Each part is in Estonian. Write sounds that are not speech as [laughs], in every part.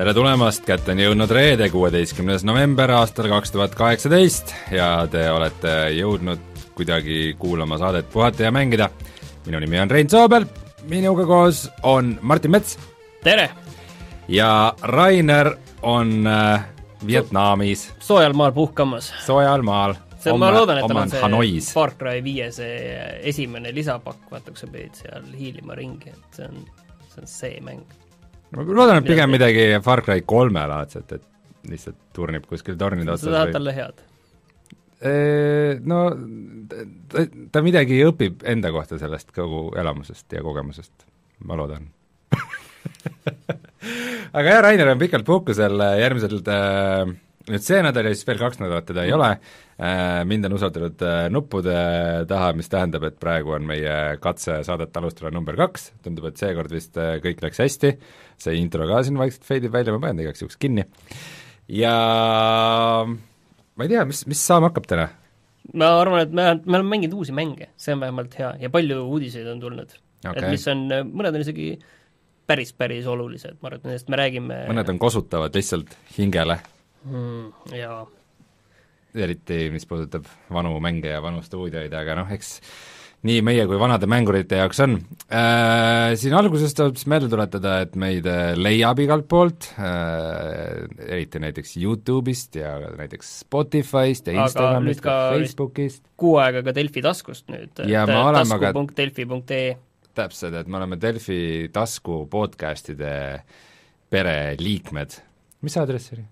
tere tulemast, kätte on jõudnud reede, kuueteistkümnes november aastal kaks tuhat kaheksateist ja te olete jõudnud kuidagi kuulama saadet Puhata ja mängida. minu nimi on Rein Soobel, minuga koos on Martin Mets. tere! ja Rainer on äh, Vietnamis. soojal maal puhkamas. soojal maal. see, ma loodan, et tal on see Hanois. Far Cry viie see esimene lisapakk, vaata, kus sa pidid seal hiilima ringi, et see on, see on see mäng. Ma loodan, et pigem midagi Far Cry kolme laadset, et lihtsalt turnib kuskil tornide otsas sa tahad talle head? No ta, ta midagi õpib enda kohta sellest kogu elamusest ja kogemusest, ma loodan [laughs] aga jah, Rainer on pikalt puhkusel, järgmisel äh, nüüd see nädal ja siis veel kaks nädalat teda ei ole. Äh,, mind on usaldatud äh, nuppude taha, mis tähendab, et praegu on meie katse saadet alustada number kaks, tundub, et seekord vist äh, kõik läks hästi, see intro ka siin vaikselt feidib välja, ma panen ta igaks juhuks kinni. ja ma ei tea, mis, mis saama hakkab täna? ma arvan, et me, me oleme mänginud uusi mänge, see on vähemalt hea. Ja palju uudiseid on tulnud. Okay.. et mis on, mõned on isegi päris, päris olulised, ma arvan, et nendest me räägime mõned on kosutavad lihtsalt hingele mm,. Jaa. eriti, mis puudutab vanu mänge ja vanu stuudioid, aga noh, eks nii meie kui vanade mängurite jaoks on äh,. Siin alguses tuleb siis meelde tuletada, et meid äh, leiab igalt poolt äh,, eriti näiteks Youtube'ist ja näiteks Spotify'st ja Instagramist ja Facebookist. kuu aega ka Delfi taskust nüüd, tasku.delfi.ee täpselt, et me oleme Delfi tasku podcast'ide pereliikmed. mis see aadress oli?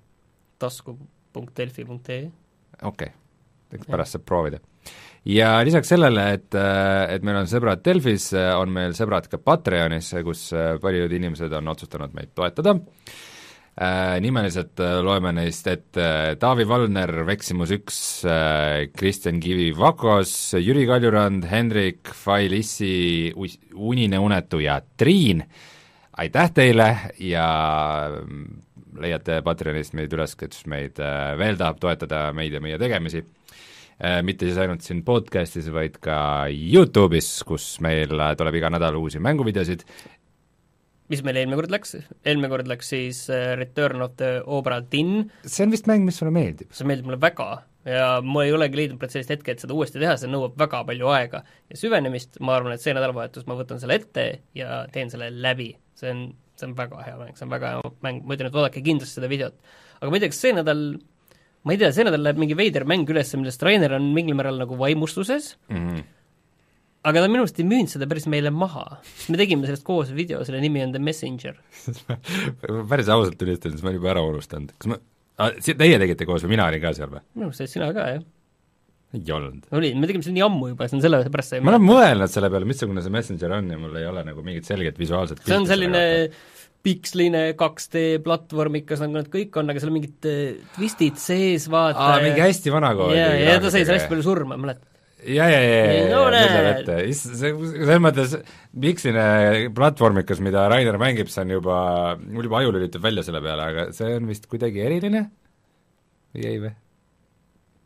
tasku.delfi.ee okei okay., eks pärast saab proovida ja lisaks sellele, et, et meil on sõbrad Delfis, on meil sõbrad ka Patreonis, kus paljud inimesed on otsustanud meid toetada. Nimeliselt loeme neist ette Taavi Valner, Veksimus üks, Kristjan Kivi Vakos, Jüri Kaljurand, Hendrik, Failissi, Unine Unetu ja Triin, aitäh teile ja leiate Patreonist meid üles, kes meid veel tahab toetada, meid ja meie tegemisi Äh, mitte siis ainult siin podcastis, vaid ka Youtube'is, kus meil tuleb iga nädal uusi mänguvideosid. mis meil eelmine kord läks, eelmine kord läks siis äh, Return of the Obra Dinn. see on vist mäng, mis sulle meeldib? see meeldib mulle väga ja ma ei olegi leidnud praegu sellist hetke, et seda uuesti teha, see nõuab väga palju aega ja süvenemist, ma arvan, et see nädalavahetus ma võtan selle ette ja teen selle läbi. see on, see on väga hea mäng, see on väga hea mäng, ma ütlen, et vaadake kindlasti seda videot. aga ma ei tea, kas see nädal ma ei tea, see nädal läheb mingi veider mäng üles, millest Rainer on mingil määral nagu vaimustuses mm, -hmm. aga ta minu arust ei müünud seda päris meile maha. me tegime sellest koos video, selle nimi on The Messenger [laughs] päris ausalt tunnistades ma olin juba ära unustanud, kas ma teie tegite koos või mina olin ka seal või? minu arust olid sina ka, jah. Ei olnud. oli, me tegime seda nii ammu juba, see on sellepärast sai ma olen mõelnud selle peale, missugune see Messenger on ja mul ei ole nagu mingit selget visuaalset see on selline piksline 2D platvormikas, nagu nad kõik on, aga seal on mingid äh, twistid sees, vaata aa, mingi hästi vana kool. jaa, ja ta sai sellest palju surma, mäletad? ja, ja, ja, ja, ja, mõtlen ette, selles mõttes piksline platvormikas, mida Rainer mängib, see on juba, mul juba aju lülitab välja selle peale, aga see on vist kuidagi eriline või ei või?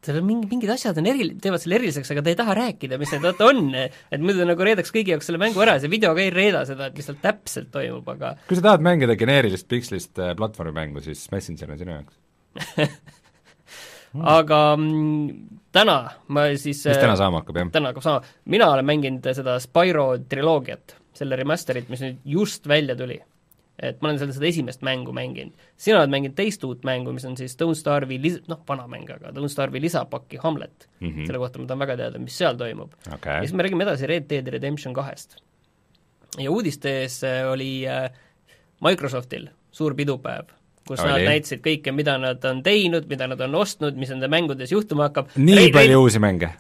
Seal on mingi, mingid asjad on eri-, teevad selle eriliseks, aga ta ei taha rääkida, mis need vaata on, et muidu nagu reedaks kõigi jaoks selle mängu ära ja see video ka ei reeda seda, et mis seal täpselt toimub, aga kui sa tahad mängida geneerilist pikslist äh, platvormimängu, siis Messenger on sinu jaoks. [laughs] Aga mm, täna ma siis mis täna saama hakkab, jah? täna hakkab saama, mina olen mänginud seda Spyro triloogiat, selle remaster'it, mis nüüd just välja tuli et ma olen seal seda esimest mängu mänginud. sina oled mänginud teist uut mängu, mis on siis Don't Starve'i lis-, noh, vana mäng, aga Don't Starve'i lisapaki Hamlet mm. -hmm. selle kohta ma tahan väga teada, mis seal toimub okay.. ja siis me räägime edasi Red Dead Redemption kahest. ja uudistes äh, oli äh, Microsoftil suur pidupäev, kus oli. nad näitasid kõike, mida nad on teinud, mida nad on ostnud, mis nende mängudes juhtuma hakkab. nii Red, palju Red... uusi mänge?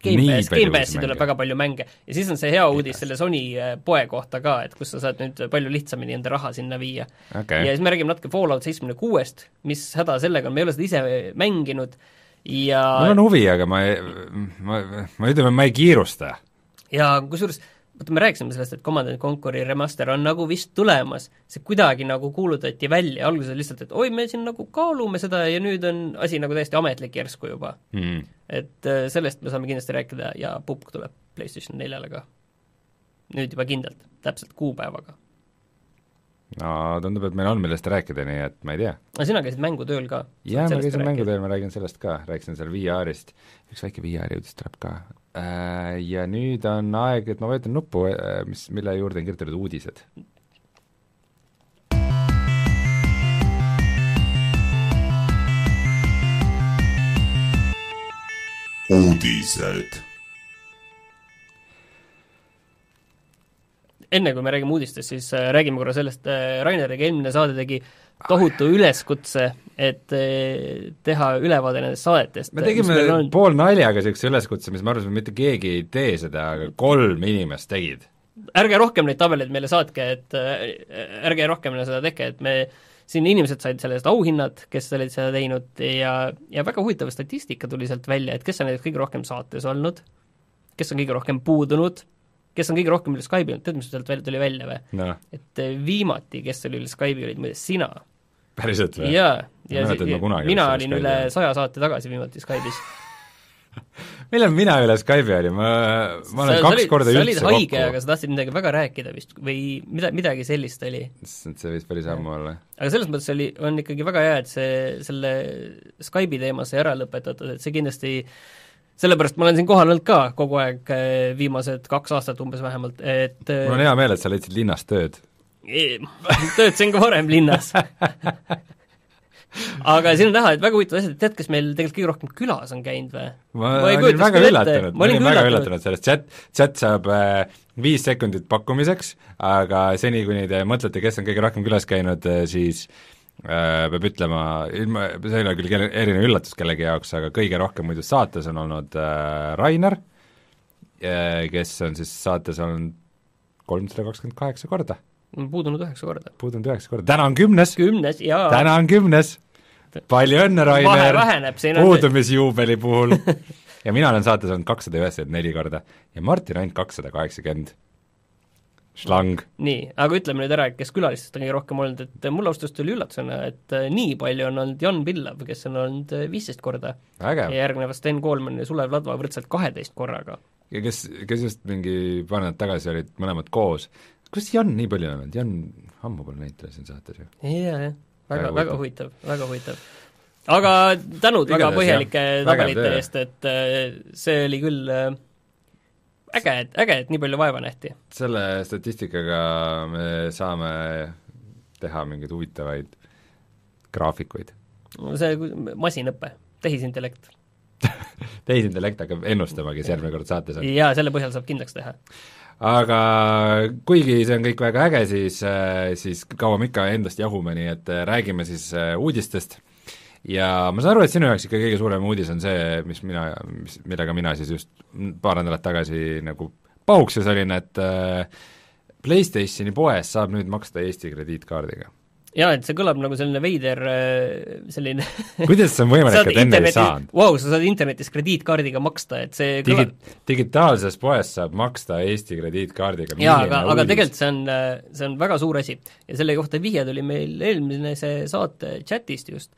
Gamepass, Gamepassi tuleb väga palju mänge. Ja siis on see hea uudis selle Sony äh, poe kohta ka, et kus sa saad nüüd palju lihtsamini enda raha sinna viia. Okay.. ja siis me räägime natuke Fallout seitsmekümne kuuest, mis häda sellega on, me ei ole seda ise mänginud ja mul on huvi, aga ma ei, ma, ma ütleme, ma ei kiirusta. ja kusjuures vaata, me rääkisime sellest, et Command and Conquer'i remaster on nagu vist tulemas, see kuidagi nagu kuulutati välja, alguses lihtsalt, et oi, me siin nagu kaalume seda ja nüüd on asi nagu täiesti ametlik järsku juba mm.. et äh, sellest me saame kindlasti rääkida ja pupk tuleb PlayStation neljale ka. nüüd juba kindlalt, täpselt kuupäevaga. no tundub, et meil on, millest rääkida, nii et ma ei tea. aga sina käisid mängutööl ka? jaa, ma käisin mänguteel, ma räägin sellest ka, rääkisin seal VR-ist, üks väike VR-i uudis tuleb ka. Äh, ja nüüd on aeg, et ma vajutan nuppu, äh, mis, mille juurde on kirjutatud uudised. uudised enne kui me räägime uudistest, siis äh, räägime korra sellest, äh, Raineriga eelmine saade tegi tohutu üleskutse, et äh, teha ülevaade nendest saadetest. me tegime on... pool naljaga niisuguse üleskutse, mis me arvasime, mitte keegi ei tee seda, aga kolm inimest tegid. ärge rohkem neid tabeleid meile saatke, et ärge rohkem seda tehke, et me siin inimesed said selle eest auhinnad, kes olid seda teinud ja, ja väga huvitav statistika tuli sealt välja, et kes on näiteks kõige rohkem saates olnud, kes on kõige rohkem puudunud, kes on kõige rohkem üle Skype'i olnud, tead, mis sealt välja tuli välja või no.? et eh, viimati, kes oli üle Skype'i, olid muide sina. Päriselt või? jaa, ja, ja, ja mina olin üle saja saate tagasi viimati Skype'is [laughs] millal mina üle Skype'i olin, ma, ma olen sa, kaks olid, korda üldse kokku. haige, aga sa tahtsid midagi väga rääkida vist või mida, midagi sellist oli. issand, see võis päris ammu olla. aga selles mõttes oli, on ikkagi väga hea, et see, selle Skype'i teema sai ära lõpetatud, et see kindlasti sellepärast ma olen siin kohal olnud ka kogu aeg, eh, viimased kaks aastat umbes vähemalt, et mul on hea meel, et sa leidsid linnas tööd. [laughs] töötasin ka varem linnas. [laughs] Aga siin on näha, et väga huvitavad asjad, tead, kes meil tegelikult kõige rohkem külas on käinud või? ma, olin väga üllatunud, ma olin väga üllatunud. sellest, chat, chat saab äh, viis sekundit pakkumiseks, aga seni, kuni te mõtlete, kes on kõige rohkem külas käinud, siis äh, Äh, peab ütlema, ilma, see ei ole küll kelle, erinev üllatus kellegi jaoks, aga kõige rohkem muidu saates on olnud äh, Rainer, äh, kes on siis saates olnud kolmsada kakskümmend kaheksa korda. Puudunud üheksa korda. puudunud üheksa korda, täna on kümnes! kümnes, jaa! täna on kümnes! palju õnne, Rainer! puudumisjuubeli puhul [laughs] ja mina olen saates olnud kakssada üheksakümmend neli korda ja Martin ainult kakssada kaheksakümmend šlang. nii, aga ütleme nüüd ära, kes külalistest on kõige rohkem olnud, et mulle ausalt öeldes tuli üllatusena, et äh, nii palju on olnud Jan Pillav, kes on olnud äh, viisteist korda. ja järgnevalt Sten Koolman ja Sulev Ladva võrdselt kaheteist korraga. ja kes, kes just mingi paar nädalat tagasi olid mõlemad koos, kuidas Jan nii palju on olnud, Jan ammu pole näinud teda siin saates ju. jaa, jah, väga, väga huvitav, väga huvitav. aga tänud väga põhjalike tabelite eest, et äh, see oli küll äge, et, äge, et nii palju vaeva nähti. selle statistikaga me saame teha mingeid huvitavaid graafikuid. see masinõpe, tehisintellekt [laughs] tehisintellekt hakkab ennustama, kes järgmine kord saates on. jaa, selle põhjal saab kindlaks teha. Aga kuigi see on kõik väga äge, siis, siis kaua me ikka endast jahume, nii et räägime siis uudistest. Ja ma saan aru, et sinu jaoks ikka kõige suurem uudis on see, mis mina, mis, millega mina siis just paar nädalat tagasi nagu pahuksis olin, et äh, PlayStationi poes saab nüüd maksta Eesti krediitkaardiga jaa, et see kõlab nagu selline veider äh, selline [laughs] kuidas see on võimalik, et enne ei saanud? Vau, sa saad internetis krediitkaardiga maksta, et see Digi-, digitaalses poes saab maksta Eesti krediitkaardiga. jaa, aga, aga tegelikult see on, äh, see on väga suur asi. ja selle kohta vihje tuli meil eelmine see saate chatist just,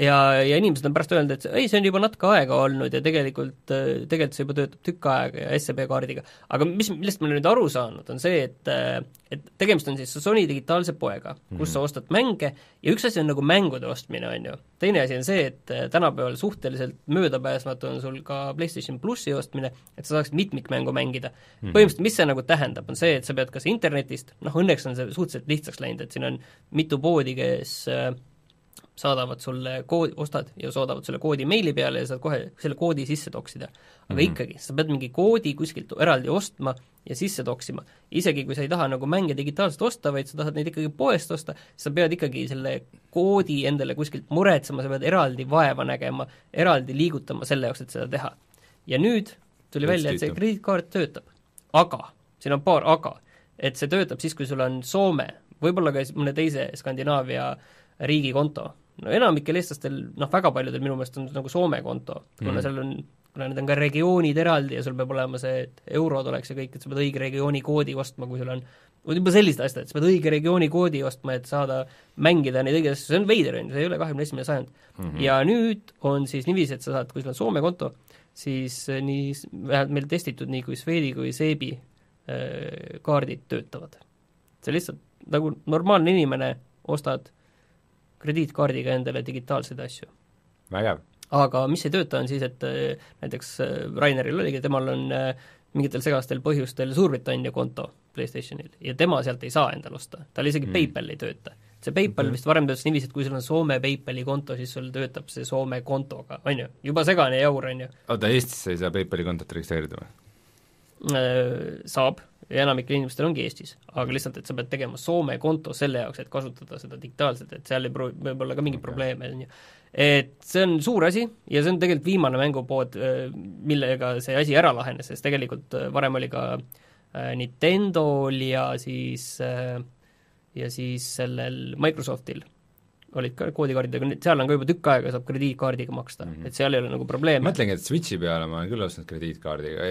ja, ja inimesed on pärast öelnud, et ei, see on juba natuke aega olnud ja tegelikult, tegelikult see juba töötab tükk aega ja SEB kaardiga. aga mis, millest ma olen nüüd aru saanud, on see, et et tegemist on siis Sony digitaalse poega, kus sa ostad mänge ja üks asi on nagu mängude ostmine, on ju. teine asi on see, et tänapäeval suhteliselt möödapääsmatu on sul ka PlayStation plussi ostmine, et sa saaksid mitmikmängu mängida mm. -hmm. põhimõtteliselt mis see nagu tähendab, on see, et sa pead kas internetist, noh õnneks on see suhteliselt lihtsaks läinud, et siin on mitu poodi, kes äh, saadavad sulle kood, ostad ja saadavad sulle koodi meili peale ja saad kohe selle koodi sisse toksida. aga mm -hmm. ikkagi, sa pead mingi koodi kuskilt eraldi ostma ja sisse toksima. isegi kui sa ei taha nagu mänge digitaalselt osta, vaid sa tahad neid ikkagi poest osta, sa pead ikkagi selle koodi endale kuskilt muretsema, sa pead eraldi vaeva nägema, eraldi liigutama selle jaoks, et seda teha. ja nüüd tuli välja, et see krediitkaart töötab. aga, siin on paar aga, et see töötab siis, kui sul on Soome, võib-olla ka mõne teise Skandinaavia riigi konto no enamikel eestlastel, noh väga paljudel minu meelest on nagu Soome konto, kuna mm. seal on, kuna need on ka regioonid eraldi ja sul peab olema see, et eurod oleks ja kõik, et sa pead õige regiooni koodi ostma, kui sul on juba sellised asjad, et sa pead õige regiooni koodi ostma, et saada mängida neid õigeid asju, see on veider, on ju, see ei ole kahekümne esimene sajand mm. -hmm. ja nüüd on siis niiviisi, et sa saad, kui sul on Soome konto, siis eh, nii, vähemalt meil testitud nii kui Swedi kui Seebi äh, kaardid töötavad. see lihtsalt nagu normaalne inimene ostad krediitkaardiga endale digitaalseid asju. vägev. aga mis ei tööta, on siis, et äh, näiteks äh, Raineril oligi, temal on äh, mingitel segastel põhjustel Suurbritannia konto PlayStationil ja tema sealt ei saa endale osta, tal isegi mm. PayPal ei tööta. see PayPal mm -hmm. vist varem töötas niiviisi, et kui sul on Soome PayPali konto, siis sul töötab see Soome kontoga, on ju, juba segane jaur, on ju. oota, Eestis ei saa PayPali kontot registreerida või? Saab ja enamikel inimestel ongi Eestis, aga lihtsalt, et sa pead tegema Soome konto selle jaoks, et kasutada seda digitaalselt, et seal ei pro-, võib olla ka mingeid okay. probleeme, on ju. et see on suur asi ja see on tegelikult viimane mängupood, millega see asi ära lahenes, sest tegelikult varem oli ka äh, Äh, Nintendo'l ja siis, äh, ja siis sellel Microsoftil olid ka koodikaardid, aga seal on ka juba tükk aega, saab krediitkaardiga maksta mm, -hmm. et seal ei ole nagu probleemi. mõtlengi, et Switchi peale ma olen küll ostnud krediitkaardiga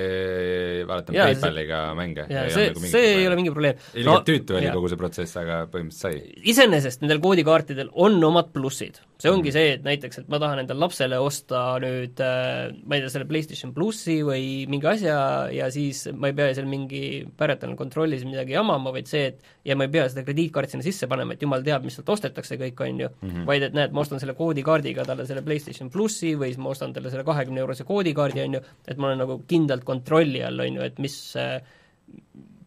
vaatan PayPaliga see, mänge. see, nagu see probleem. ei ole mingi probleem. ilgelt no, tüütu oli kogu see protsess, aga põhimõtteliselt sai. iseenesest nendel koodikaartidel on omad plussid. see ongi mm -hmm. see, et näiteks, et ma tahan endale lapsele osta nüüd äh, ma ei tea, selle PlayStation plussi või mingi asja ja siis ma ei pea seal mingi parental control'is midagi jamama, vaid see, et ja ma ei pea seda krediitkaarti sinna sisse panema, et jumal teab, mis sealt ostetakse kõik, on ju mm, -hmm. vaid et näed, ma ostan selle koodikaardiga talle selle PlayStation plussi või siis ma ostan talle selle kahekümne eurose koodikaardi, on ju, et ma olen nagu kindlalt kontrolli all, on ju, et mis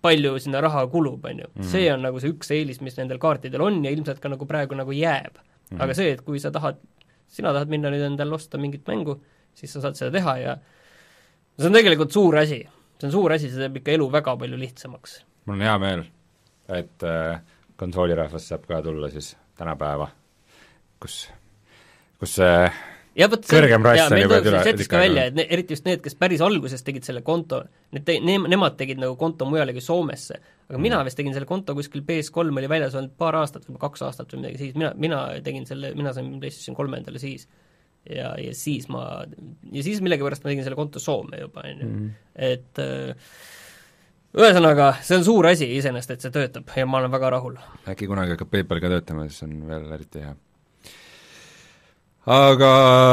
palju sinna raha kulub, on ju. Mhm. see on nagu see üks eelis, mis nendel kaartidel on ja ilmselt ka nagu praegu nagu jääb mm. -hmm. aga see, et kui sa tahad, sina tahad minna nüüd endale osta mingit mängu, siis sa saad seda teha ja see on tegelikult suur asi. see on suur asi, see teeb ikka elu väga palju lihtsamaks. mul on hea meel, et äh, konsoolirahvas saab ka tulla siis tänapäeva kus, kus see ja vot kõrgem rass on juba üle sättis ka välja, et ne, eriti just need, kes päris alguses tegid selle konto, need te-, ne-, nemad tegid nagu konto mujale kui Soomesse. aga mm. mina vist tegin selle konto kuskil PS3 oli väljas olnud paar aastat või kaks aastat või midagi siis, mina, mina tegin selle, mina sain PlayStation kolme endale siis. ja, ja siis ma, ja siis millegipärast ma tegin selle konto Soome juba, on ju, mm. et äh, ühesõnaga, see on suur asi iseenesest, et see töötab ja ma olen väga rahul. äkki kunagi hakkab PayPal ka töötama, siis on veel eriti hea aga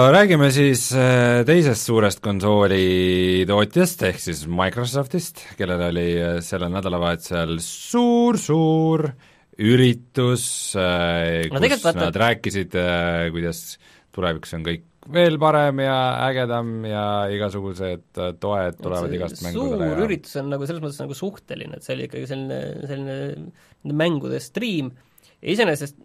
räägime siis äh, teisest suurest konsoolitootjast, ehk siis Microsoftist, kellel oli äh, sellel nädalavahetusel suur-suur üritus, äh, kus vaata... nad rääkisid, kuidas tulevikus on kõik veel parem ja ägedam ja igasugused toed tulevad igast mängudele suur ja... üritus on nagu selles mõttes nagu suhteline, et see oli ikkagi selline, selline mängude striim ja iseenesest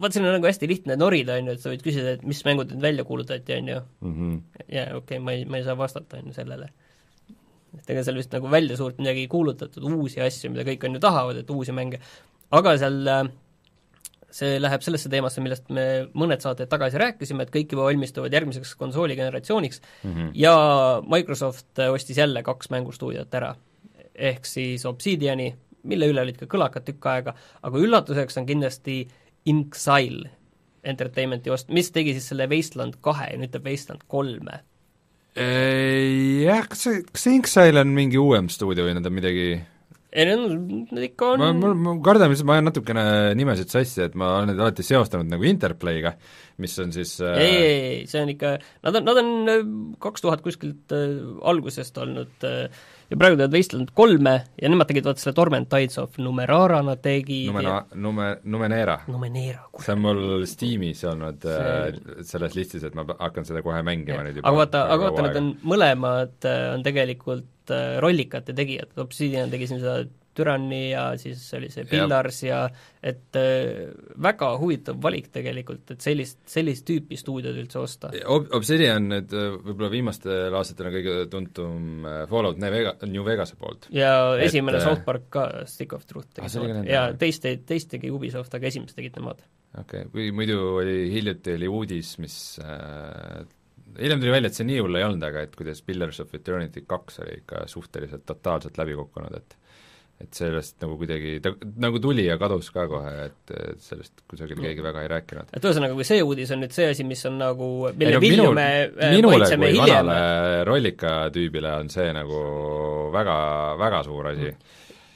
vaat siin on nagu hästi lihtne norida, on ju, et sa võid küsida, et mis mängud nüüd välja kuulutati, on ju mm. -hmm. ja okei ma ei, ma ei saa vastata, on ju, sellele. et ega seal vist nagu välja suurt midagi ei kuulutatud, uusi asju, mida kõik on ju tahavad, et uusi mänge, aga seal äh, see läheb sellesse teemasse, millest me mõned saated tagasi rääkisime, et kõik juba valmistuvad järgmiseks konsooligeneratsiooniks mm -hmm. ja Microsoft ostis jälle kaks mängustuudiot ära. ehk siis Obsidiani, mille üle olid ka kõlakad tükk aega, aga üllatuseks on kindlasti Inxile Entertainmenti ost-, mis tegi siis selle Wasteland kahe ja nüüd teeb Wasteland kolme. Jah, kas see, kas see Inxile on mingi uuem stuudio või nad on midagi ei no nad ikka on ma, ma, ma kardan, ma ajan natukene nimesid sassi, et ma olen neid alati seostanud nagu Interplayga, mis on siis äh... ei, ei, ei, see on ikka, nad on, nad on äh, kaks tuhat kuskilt äh, algusest olnud äh, ja praegu teevad Wasteland kolme ja nemad tegid vaata selle Torment Tides of Numerara nad tegid Numena- ja..., Nume-, Numenera. Numenera. see on mul Steamis olnud see... äh, selles listis, et ma hakkan seda kohe mängima nüüd juba aga vaata, aga vaata, need on mõlemad äh, on tegelikult äh, rollikate tegijad, Obsidian tegi siin seda Tyranny ja siis oli see Pillars ja, ja et äh, väga huvitav valik tegelikult, et sellist, sellist tüüpi stuudiod üldse osta Ob. Obsidian nüüd äh, võib-olla viimastel aastatel on kõige tuntum äh, Fallout New Vega-, New Vegase poolt. ja et, esimene South Park ka, Stick of Truth tegi ah, ja teist, teist tegi Ubisoft, aga esimest tegid nemad. okei okay., kui muidu oli, hiljuti oli uudis, mis äh, hiljem tuli välja, et see nii hull ei olnud, aga et kuidas Pillars of Eternity kaks oli ikka suhteliselt totaalselt läbi kukkunud, et et sellest nagu kuidagi, ta nagu tuli ja kadus ka kohe, et, sellest kusagil keegi väga ei rääkinud. et ühesõnaga, kui see uudis on nüüd see asi, mis on nagu, mille no, vilju me äh, minule kui hiljem. vanale rollika tüübile on see nagu väga, väga suur asi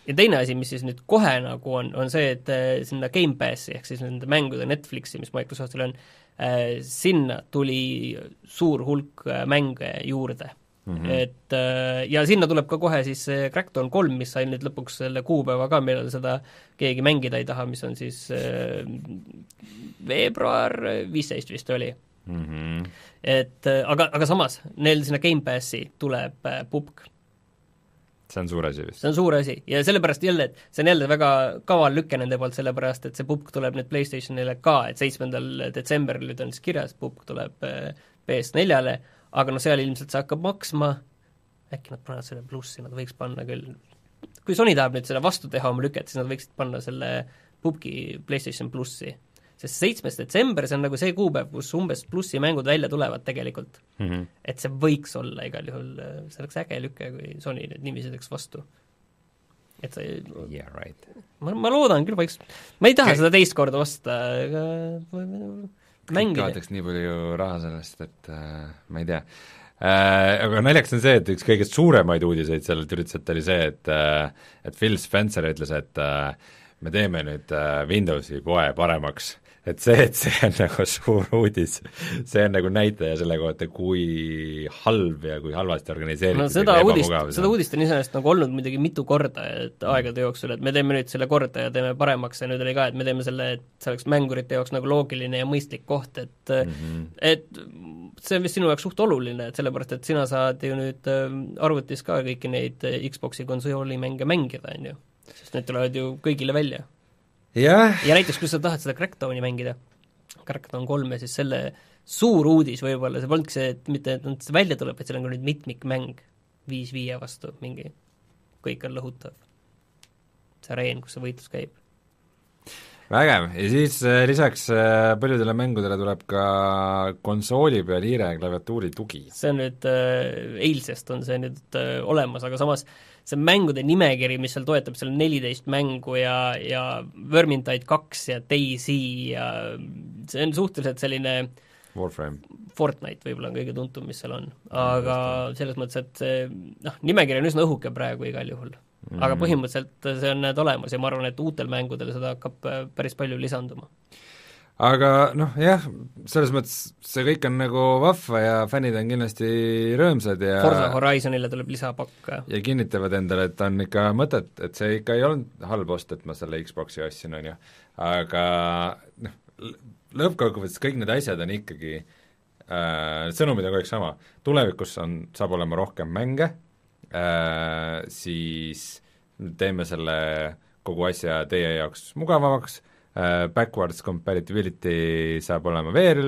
ja teine asi, mis siis nüüd kohe nagu on, on see, et äh, sinna Gamepassi ehk siis nende mängude Netflixi, mis Microsoftil on, äh, sinna tuli suur hulk mänge juurde mm. -hmm. et äh, ja sinna tuleb ka kohe siis see Crackdown kolm, mis sai nüüd lõpuks selle kuupäeva ka, millal seda keegi mängida ei taha, mis on siis äh, veebruar viisteist vist oli mm. -hmm. et äh, aga, aga samas, neil sinna Gamepassi tuleb pubg see on suur asi vist. see on suur asi ja sellepärast jälle, et see on jälle väga kaval lüke nende poolt, sellepärast et see pubg tuleb nüüd PlayStationile ka, et seitsmendal detsembril nüüd on siis kirjas, pubg tuleb äh, PS4-le, aga noh, seal ilmselt see hakkab maksma, äkki nad panevad selle plussi, nad võiks panna küll, kui Sony tahab nüüd selle vastu teha oma lüket, siis nad võiksid panna selle pubgi PlayStation plussi sest seitsmes detsember, see on nagu see kuupäev, kus umbes plussi mängud välja tulevad tegelikult mm. -hmm. et see võiks olla igal juhul, see oleks äge lüke, kui Sony nüüd niiviisi teeks vastu. et see yeah, right. ma, ma loodan küll, võiks, ma ei taha okay. seda teist korda osta, aga mängida. kaotaks nii palju raha sellest, et äh, ma ei tea äh,. Aga naljakas on see, et üks kõige suuremaid uudiseid sellelt ürituselt oli see, et äh, et Phil Spencer ütles, et äh, me teeme nüüd äh, Windowsi poe paremaks et see, et see on nagu suur uudis, see on nagu näitaja selle kohta, kui halb ja kui halvasti organiseeritud no seda uudist, seda uudist on iseenesest nagu olnud muidugi mitu korda, et aegade jooksul, et me teeme nüüd selle korda ja teeme paremaks ja nüüd oli ka, et me teeme selle, et see oleks mängurite jaoks nagu loogiline ja mõistlik koht, et mm -hmm. et see on vist sinu jaoks suht oluline, et sellepärast, et sina saad ju nüüd ähm, arvutis ka kõiki neid Xbox'i konsooli mänge mängida, on ju. sest need tulevad ju kõigile välja jah. ja näiteks, kui sa tahad seda Crackdowni mängida, Crackdown kolme, siis selle suur uudis võib-olla, see polnudki see, et mitte, et see välja tuleb, vaid seal on ka nüüd mitmikmäng viis viie vastu mingi, kõik on lõhutav. see areen, kus see võitlus käib. vägev, ja siis äh, lisaks äh, paljudele mängudele tuleb ka konsooli peal hiire ja klaviatuuri tugi. see on nüüd äh,, eilsest on see nüüd äh, olemas, aga samas äh, see mängude nimekiri, mis seal toetab, seal on neliteist mängu ja, ja Vermintide kaks ja Daisy ja see on suhteliselt selline Warframe. Fortnite võib-olla on kõige tuntum, mis seal on, aga selles mõttes, et see noh, nimekiri on üsna õhuke praegu igal juhul. Aga põhimõtteliselt see on need olemas ja ma arvan, et uutel mängudel seda hakkab äh, päris palju lisanduma aga noh, jah, selles mõttes see kõik on nagu vahva ja fännid on kindlasti rõõmsad ja Forza Horizonile tuleb lisapakk. ja kinnitavad endale, et on ikka mõtet, et see ikka ei olnud halb ost, et ma selle Xboxi ostsin, on ju, aga noh, lõppkokkuvõttes kõik need asjad on ikkagi äh, sõnumid on kogu aeg sama, tulevikus on, saab olema rohkem mänge äh,, siis teeme selle kogu asja teie jaoks mugavamaks backwards compatibility saab olema veel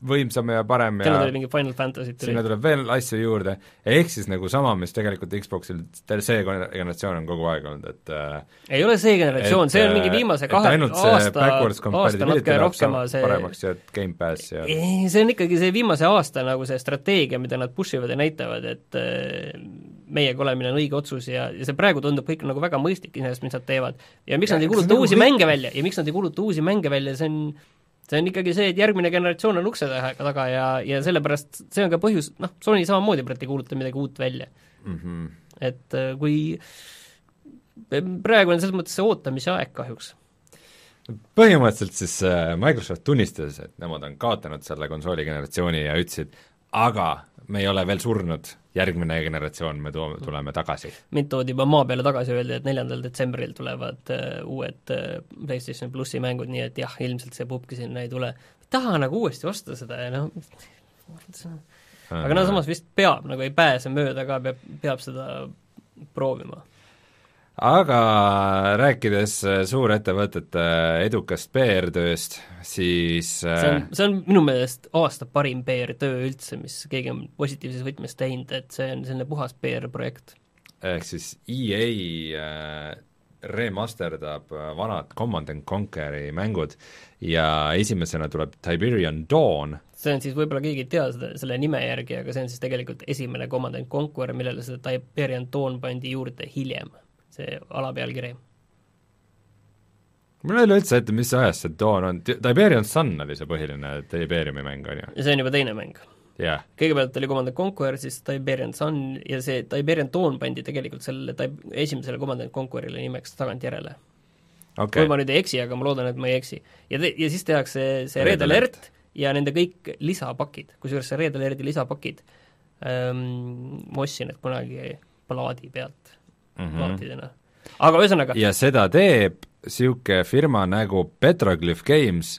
võimsam ja parem sinna tuli mingi Final Fantasy tuli. sinna tuleb veel asju juurde, ehk siis nagu sama, mis tegelikult Xboxil see generatsioon on kogu aeg olnud, et äh, ei ole see generatsioon, see on mingi viimase kahe aasta, aasta natuke rohkema see paremaks ja Gamepass ja ei, see on ikkagi see viimase aasta nagu see strateegia, mida nad push ivad ja näitavad, et äh, meiega olemine on õige otsus ja, ja see praegu tundub kõik nagu väga mõistlik iseenesest, mis nad teevad. ja miks ja, nad ei kuuluta uusi kõik... mänge välja ja miks nad ei kuuluta uusi mänge välja, see on see on ikkagi see, et järgmine generatsioon on ukse taga ja, ja sellepärast see on ka põhjus, noh, Sony samamoodi praegu ei kuuluta midagi uut välja mm. -hmm. et äh, kui praegu on selles mõttes see ootamise aeg kahjuks põhimõtteliselt siis äh, Microsoft tunnistas, et nemad on kaotanud selle konsooli generatsiooni ja ütlesid, aga me ei ole veel surnud, järgmine generatsioon, me toome, tuleme tagasi. mind toodi juba maa peale tagasi, öeldi, et neljandal detsembril tulevad uh, uued uh, PlayStation plussi mängud, nii et jah, ilmselt see pubki sinna ei tule. taha nagu uuesti osta seda ja noh, aga no samas vist peab, nagu ei pääse mööda ka, peab, peab seda proovima aga rääkides äh, suurettevõtete edukast PR-tööst, siis äh, see on, see on minu meelest aasta parim PR-töö üldse, mis keegi on positiivses võtmes teinud, et see on selline puhas PR-projekt. ehk siis EA äh, remasterdab äh, vanad Command and Conquer'i mängud ja esimesena tuleb Tiberian Dawn. see on siis, võib-olla keegi ei tea seda, selle nime järgi, aga see on siis tegelikult esimene Command and Conquer, millele seda Tiberian Dawn pandi juurde hiljem see alapealkiri. mul ei ole üldse ette, mis ajast see Dawn on, Tiberian Sun oli see põhiline Tiberiumi mäng, on ju? ja see on juba teine mäng. Yeah.. kõigepealt oli Command Conquer, siis Tiberian Sun ja see Tiberian Dawn pandi tegelikult sellele Tib-, esimesele Command Conquerile nimeks tagantjärele. Okay.. kui ma nüüd ei eksi, aga ma loodan, et ma ei eksi. ja te-, ja siis tehakse see Red, Red Alert ja nende kõik lisapakid, kusjuures see Red Alerti lisapakid ähm, ma ostsin need kunagi plaadi pealt mm. -hmm. plaatidena. aga ühesõnaga, ja seda teeb niisugune firma nagu Petroglyph Games,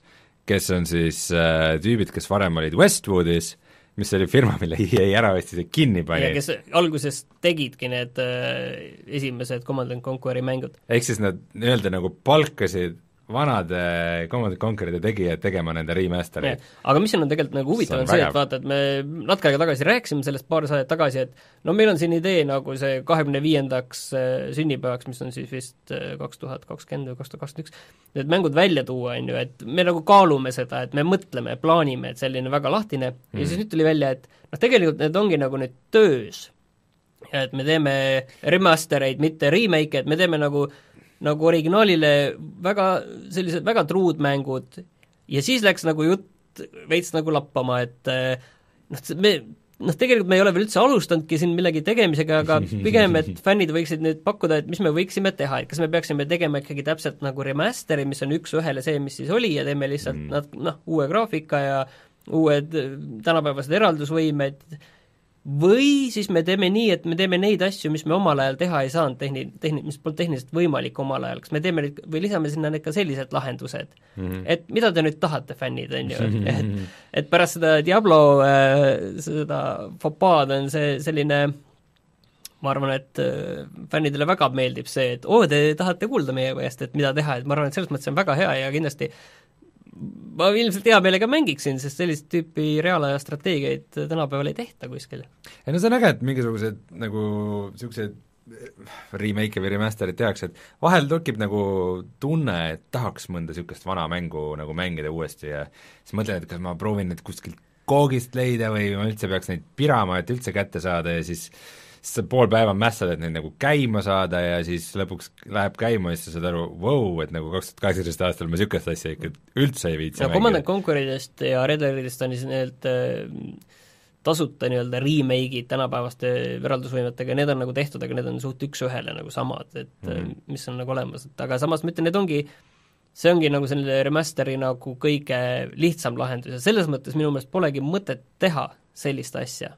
kes on siis äh, tüübid, kes varem olid Westwoodis, mis oli firma, mille [laughs] EA ära ostis ja kinni pani ja kes alguses tegidki need äh, esimesed Command and Conquer'i mängud. ehk siis nad nii-öelda nagu palkasid vanade Command Conquer'ide tegijad tegema nende remaster'eid. aga mis on tegelikult nagu huvitav, on see, et vaata, et me natuke aega tagasi rääkisime sellest paar saadet tagasi, et no meil on siin idee nagu see kahekümne viiendaks äh, sünnipäevaks, mis on siis vist äh, kaks tuhat kakskümmend või kaks tuhat kakskümmend üks, need mängud välja tuua, on ju, et me nagu kaalume seda, et me mõtleme, plaanime, et selline väga lahtine mm. ja siis nüüd tuli välja, et noh, tegelikult need ongi nagu nüüd töös. et me teeme remaster eid, mitte remake, et me teeme nagu nagu originaalile väga sellised väga truud mängud ja siis läks nagu jutt veits nagu lappama, et eh, noh, me noh, tegelikult me ei ole veel üldse alustanudki siin millegi tegemisega, aga [laughs] pigem, et fännid võiksid nüüd pakkuda, et mis me võiksime teha, et kas me peaksime tegema ikkagi täpselt nagu remaster'i, mis on üks-ühele see, mis siis oli ja teeme lihtsalt mm. nat-, noh, uue graafika ja uued eh, tänapäevased eraldusvõimed, või siis me teeme nii, et me teeme neid asju, mis me omal ajal teha ei saanud, tehni-, tehni-, mis polnud tehniliselt võimalik omal ajal, kas me teeme neid või lisame sinna need ka sellised lahendused? Mm, -hmm. et mida te nüüd tahate, fännid, on ju, [laughs] et et pärast seda Diablo äh, seda fopaad on see selline ma arvan, et äh, fännidele väga meeldib see, et oo, te tahate kuulda meie käest, et mida teha, et ma arvan, et selles mõttes see on väga hea ja kindlasti ma ilmselt hea meelega mängiksin, sest sellist tüüpi reaalaja strateegiaid tänapäeval ei tehta kuskil. ei no see on äge, et mingisugused nagu niisugused remake'e või remaster'id tehakse, et vahel tekib nagu tunne, et tahaks mõnda niisugust vana mängu nagu mängida uuesti ja siis mõtlen, et kas ma proovin need kuskilt koogist leida või ma üldse peaks neid pirama, et üldse kätte saada ja siis siis sa pool päeva mässad, et neid nagu käima saada ja siis lõpuks läheb käima ja siis sa saad aru, vau, et nagu kaks tuhat kaheksateist aastal ma niisugust asja ikka üldse ei viitsi no Command and Conqueridest ja Red Deadidest on siis need äh, tasuta nii-öelda remake'id tänapäevaste eraldusvõimetega, need on nagu tehtud, aga need on suht üks-ühele nagu samad, et mm -hmm. mis on nagu olemas, et aga samas ma ütlen, need ongi see ongi nagu selline remaster'i nagu kõige lihtsam lahendus ja selles mõttes minu meelest polegi mõtet teha sellist asja.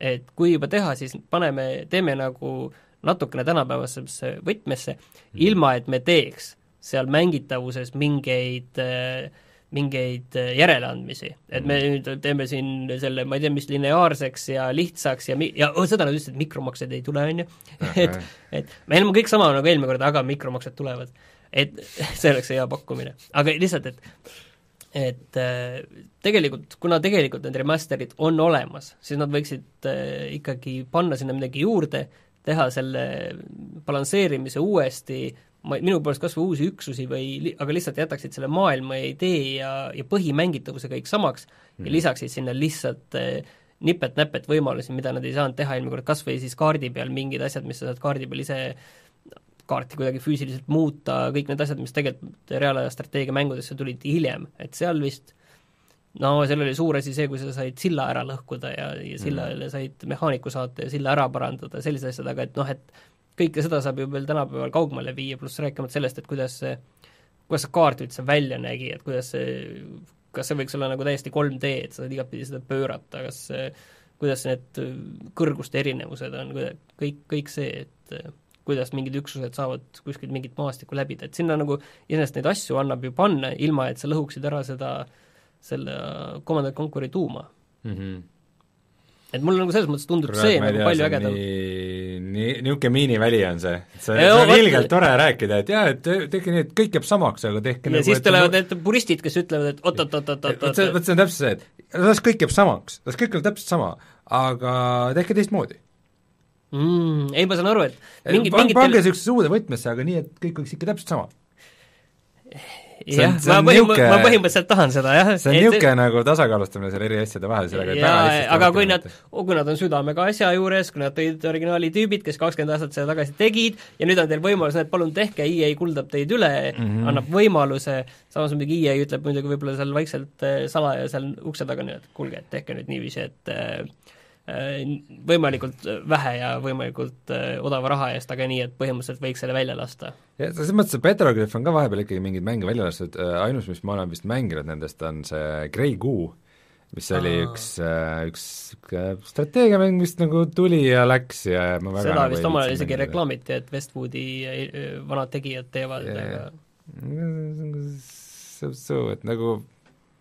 Et kui juba teha, siis paneme, teeme nagu natukene tänapäevasesse võtmesse -hmm. ilma et me teeks seal mängitavuses mingeid äh, mingeid järeleandmisi, et me nüüd teeme siin selle, ma ei tea, mis lineaarseks ja lihtsaks ja mi-, ja oh, seda nad ütlesid, et mikromaksed ei tule, on ju, [laughs] et et meil on kõik sama nagu eelmine kord, aga mikromaksed tulevad. et [laughs] see oleks hea pakkumine, aga lihtsalt, et et äh, tegelikult, kuna tegelikult need remaster'id on olemas, siis nad võiksid äh, ikkagi panna sinna midagi juurde, teha selle balansseerimise uuesti, ma, minu poolest kas või uusi üksusi või aga lihtsalt jätaksid selle maailma ja idee ja, ja põhimängitavuse kõik samaks mm. ja lisaksid sinna lihtsalt eh, nipet-näpet võimalusi, mida nad ei saanud teha eelmine kord, kas või siis kaardi peal mingid asjad, mis sa saad kaardi peal ise kaarti kuidagi füüsiliselt muuta, kõik need asjad, mis tegelikult reaalaja strateegia mängudesse tulid hiljem, et seal vist no seal oli suur asi see, kui sa said silla ära lõhkuda ja, ja sillale mm. said mehaaniku saata ja silla ära parandada, sellised asjad, aga et noh, et kõike seda saab ju veel tänapäeval kaugemale viia, pluss rääkimata sellest, et kuidas see, kuidas see kaart üldse välja nägi, et kuidas see, kas see võiks olla nagu täiesti 3D, et sa saad igatpidi seda pöörata, kas see, kuidas need kõrguste erinevused on, kõik, kõik see, et kuidas mingid üksused saavad kuskilt mingit maastikku läbida, et sinna nagu iseenesest neid asju annab ju panna, ilma et sa lõhuksid ära seda, selle Command and Conquer'i tuuma mm. -hmm et mulle nagu selles mõttes tundub Kurat, see nagu palju ägedam. nii, nii, niisugune miiniväli on see, see on ilgelt tore rääkida, et jaa, et tehke nii, et kõik jääb samaks, aga tehke ja nagu, siis tulevad need puristid, kes ütlevad, et oot-oot-oot-oot-oot vot see, vot see on täpselt see, et las kõik jääb samaks, las kõik on täpselt sama, aga tehke teistmoodi mm,. Ei, ma saan aru, et mingid, mingid pange niisugusesse uude võtmesse, aga nii, et kõik oleks ikka täpselt sama jah, ma põhim-, ma põhimõtteliselt tahan seda, jah. see on niisugune nagu tasakaalustamine seal eri asjade vahel, sellega ja, aga kui nad, kui nad on südamega asja juures, kui nad tõid originaali tüübid, kes kakskümmend aastat seda tagasi tegid, ja nüüd on teil võimalus, et palun tehke, EA kuldab teid üle mm, -hmm. annab võimaluse, samas muidugi EA ütleb muidugi võib-olla seal vaikselt salaja seal ukse taga nii, et kuulge, et tehke nüüd niiviisi, et äh, võimalikult vähe ja võimalikult odava raha eest, aga nii, et põhimõtteliselt võiks selle välja lasta. jah, selles mõttes, et Petroglyph on ka vahepeal ikkagi mingeid mänge välja lastud, ainus, mis ma olen vist mänginud nendest, on see Grey Goo, mis oli Aa. üks, üks strateegiamäng vist nagu tuli ja läks ja ma väga seda nagu vist omal ajal isegi mängida. reklaamiti, et Westwoodi eh, vanad tegijad teevad yeah. jaa. so-so, et nagu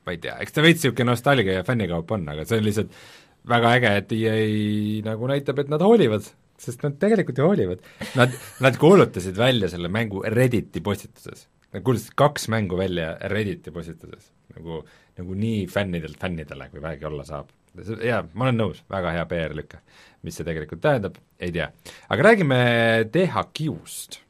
ma ei tea, eks ta veits niisugune nostalgia ja fännikaup on, aga see on lihtsalt väga äge, et EA nagu näitab, et nad hoolivad, sest nad tegelikult ju hoolivad. Nad, nad kuulutasid välja selle mängu Redditi postituses. Nad kuulutasid kaks mängu välja Redditi postituses. nagu, nagu nii fännidelt fännidele, kui vähegi olla saab. jaa, ma olen nõus, väga hea PR-lüke. mis see tegelikult tähendab, ei tea. aga räägime THQ-st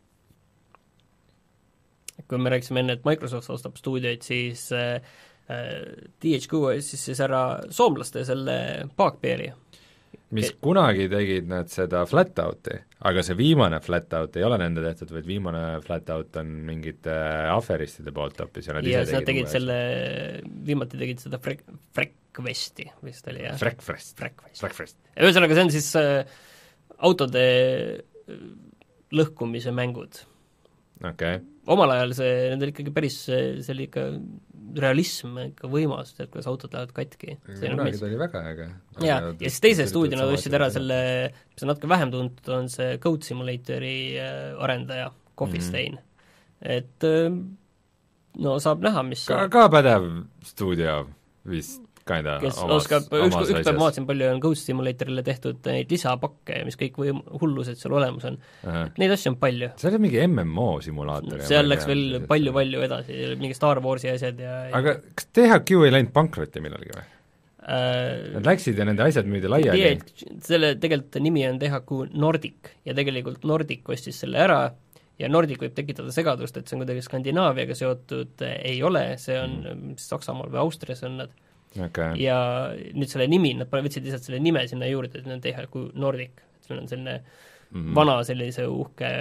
kui me rääkisime enne, et Microsoft ostab stuudioid, siis äh, THQ ostis siis ära soomlaste selle Bugbeari. mis Okei. kunagi tegid nad seda flat-out'i, aga see viimane flat-out ei ole nende tehtud, vaid viimane flat-out on mingite aferistide poolt hoopis ja nad ja ise siis tegid uue selle, viimati tegid seda Frek-, Frekvesti vist oli jah? Frackfest, Frekvest. Frackfest. ühesõnaga, see on siis äh, autode äh, lõhkumise mängud. okei okay., omal ajal see, nendel ikkagi päris, see oli ikka realism ikka võimas, et kuidas autod lähevad katki. kunagi ta oli väga äge. jaa, ja siis teise stuudio nad ostsid ära selle, mis on natuke vähem tuntud, on see Code Simulatori äh, arendaja, Coffee. Stain mm. -hmm. et äh, no saab näha, mis ka, ka pädev stuudio vist, kinda kes oskab, üks, üks päev ma vaatasin, palju on Code Simulatorile tehtud neid lisapakke, mis kõik võim-, hullused seal olemas on. Ahah. Neid asju on palju. see oli mingi MMO simulaator. seal läks veel palju-palju edasi, mingi Star Warsi asjad ja aga kas THQ ei läinud pankrotti millalgi või? äh, Nad läksid ja nende asjad müüdi laiali. selle tegelikult nimi on THQ Nordic ja tegelikult Nordic ostis selle ära ja Nordic võib tekitada segadust, et see on kuidagi Skandinaaviaga seotud, ei ole, see on mm. Saksamaal või Austrias on nad okei, ja nüüd selle nimi, nad võtsid lihtsalt selle nime sinna juurde, et see on THQ Nordic, et sul on selline mm. vana sellise uhke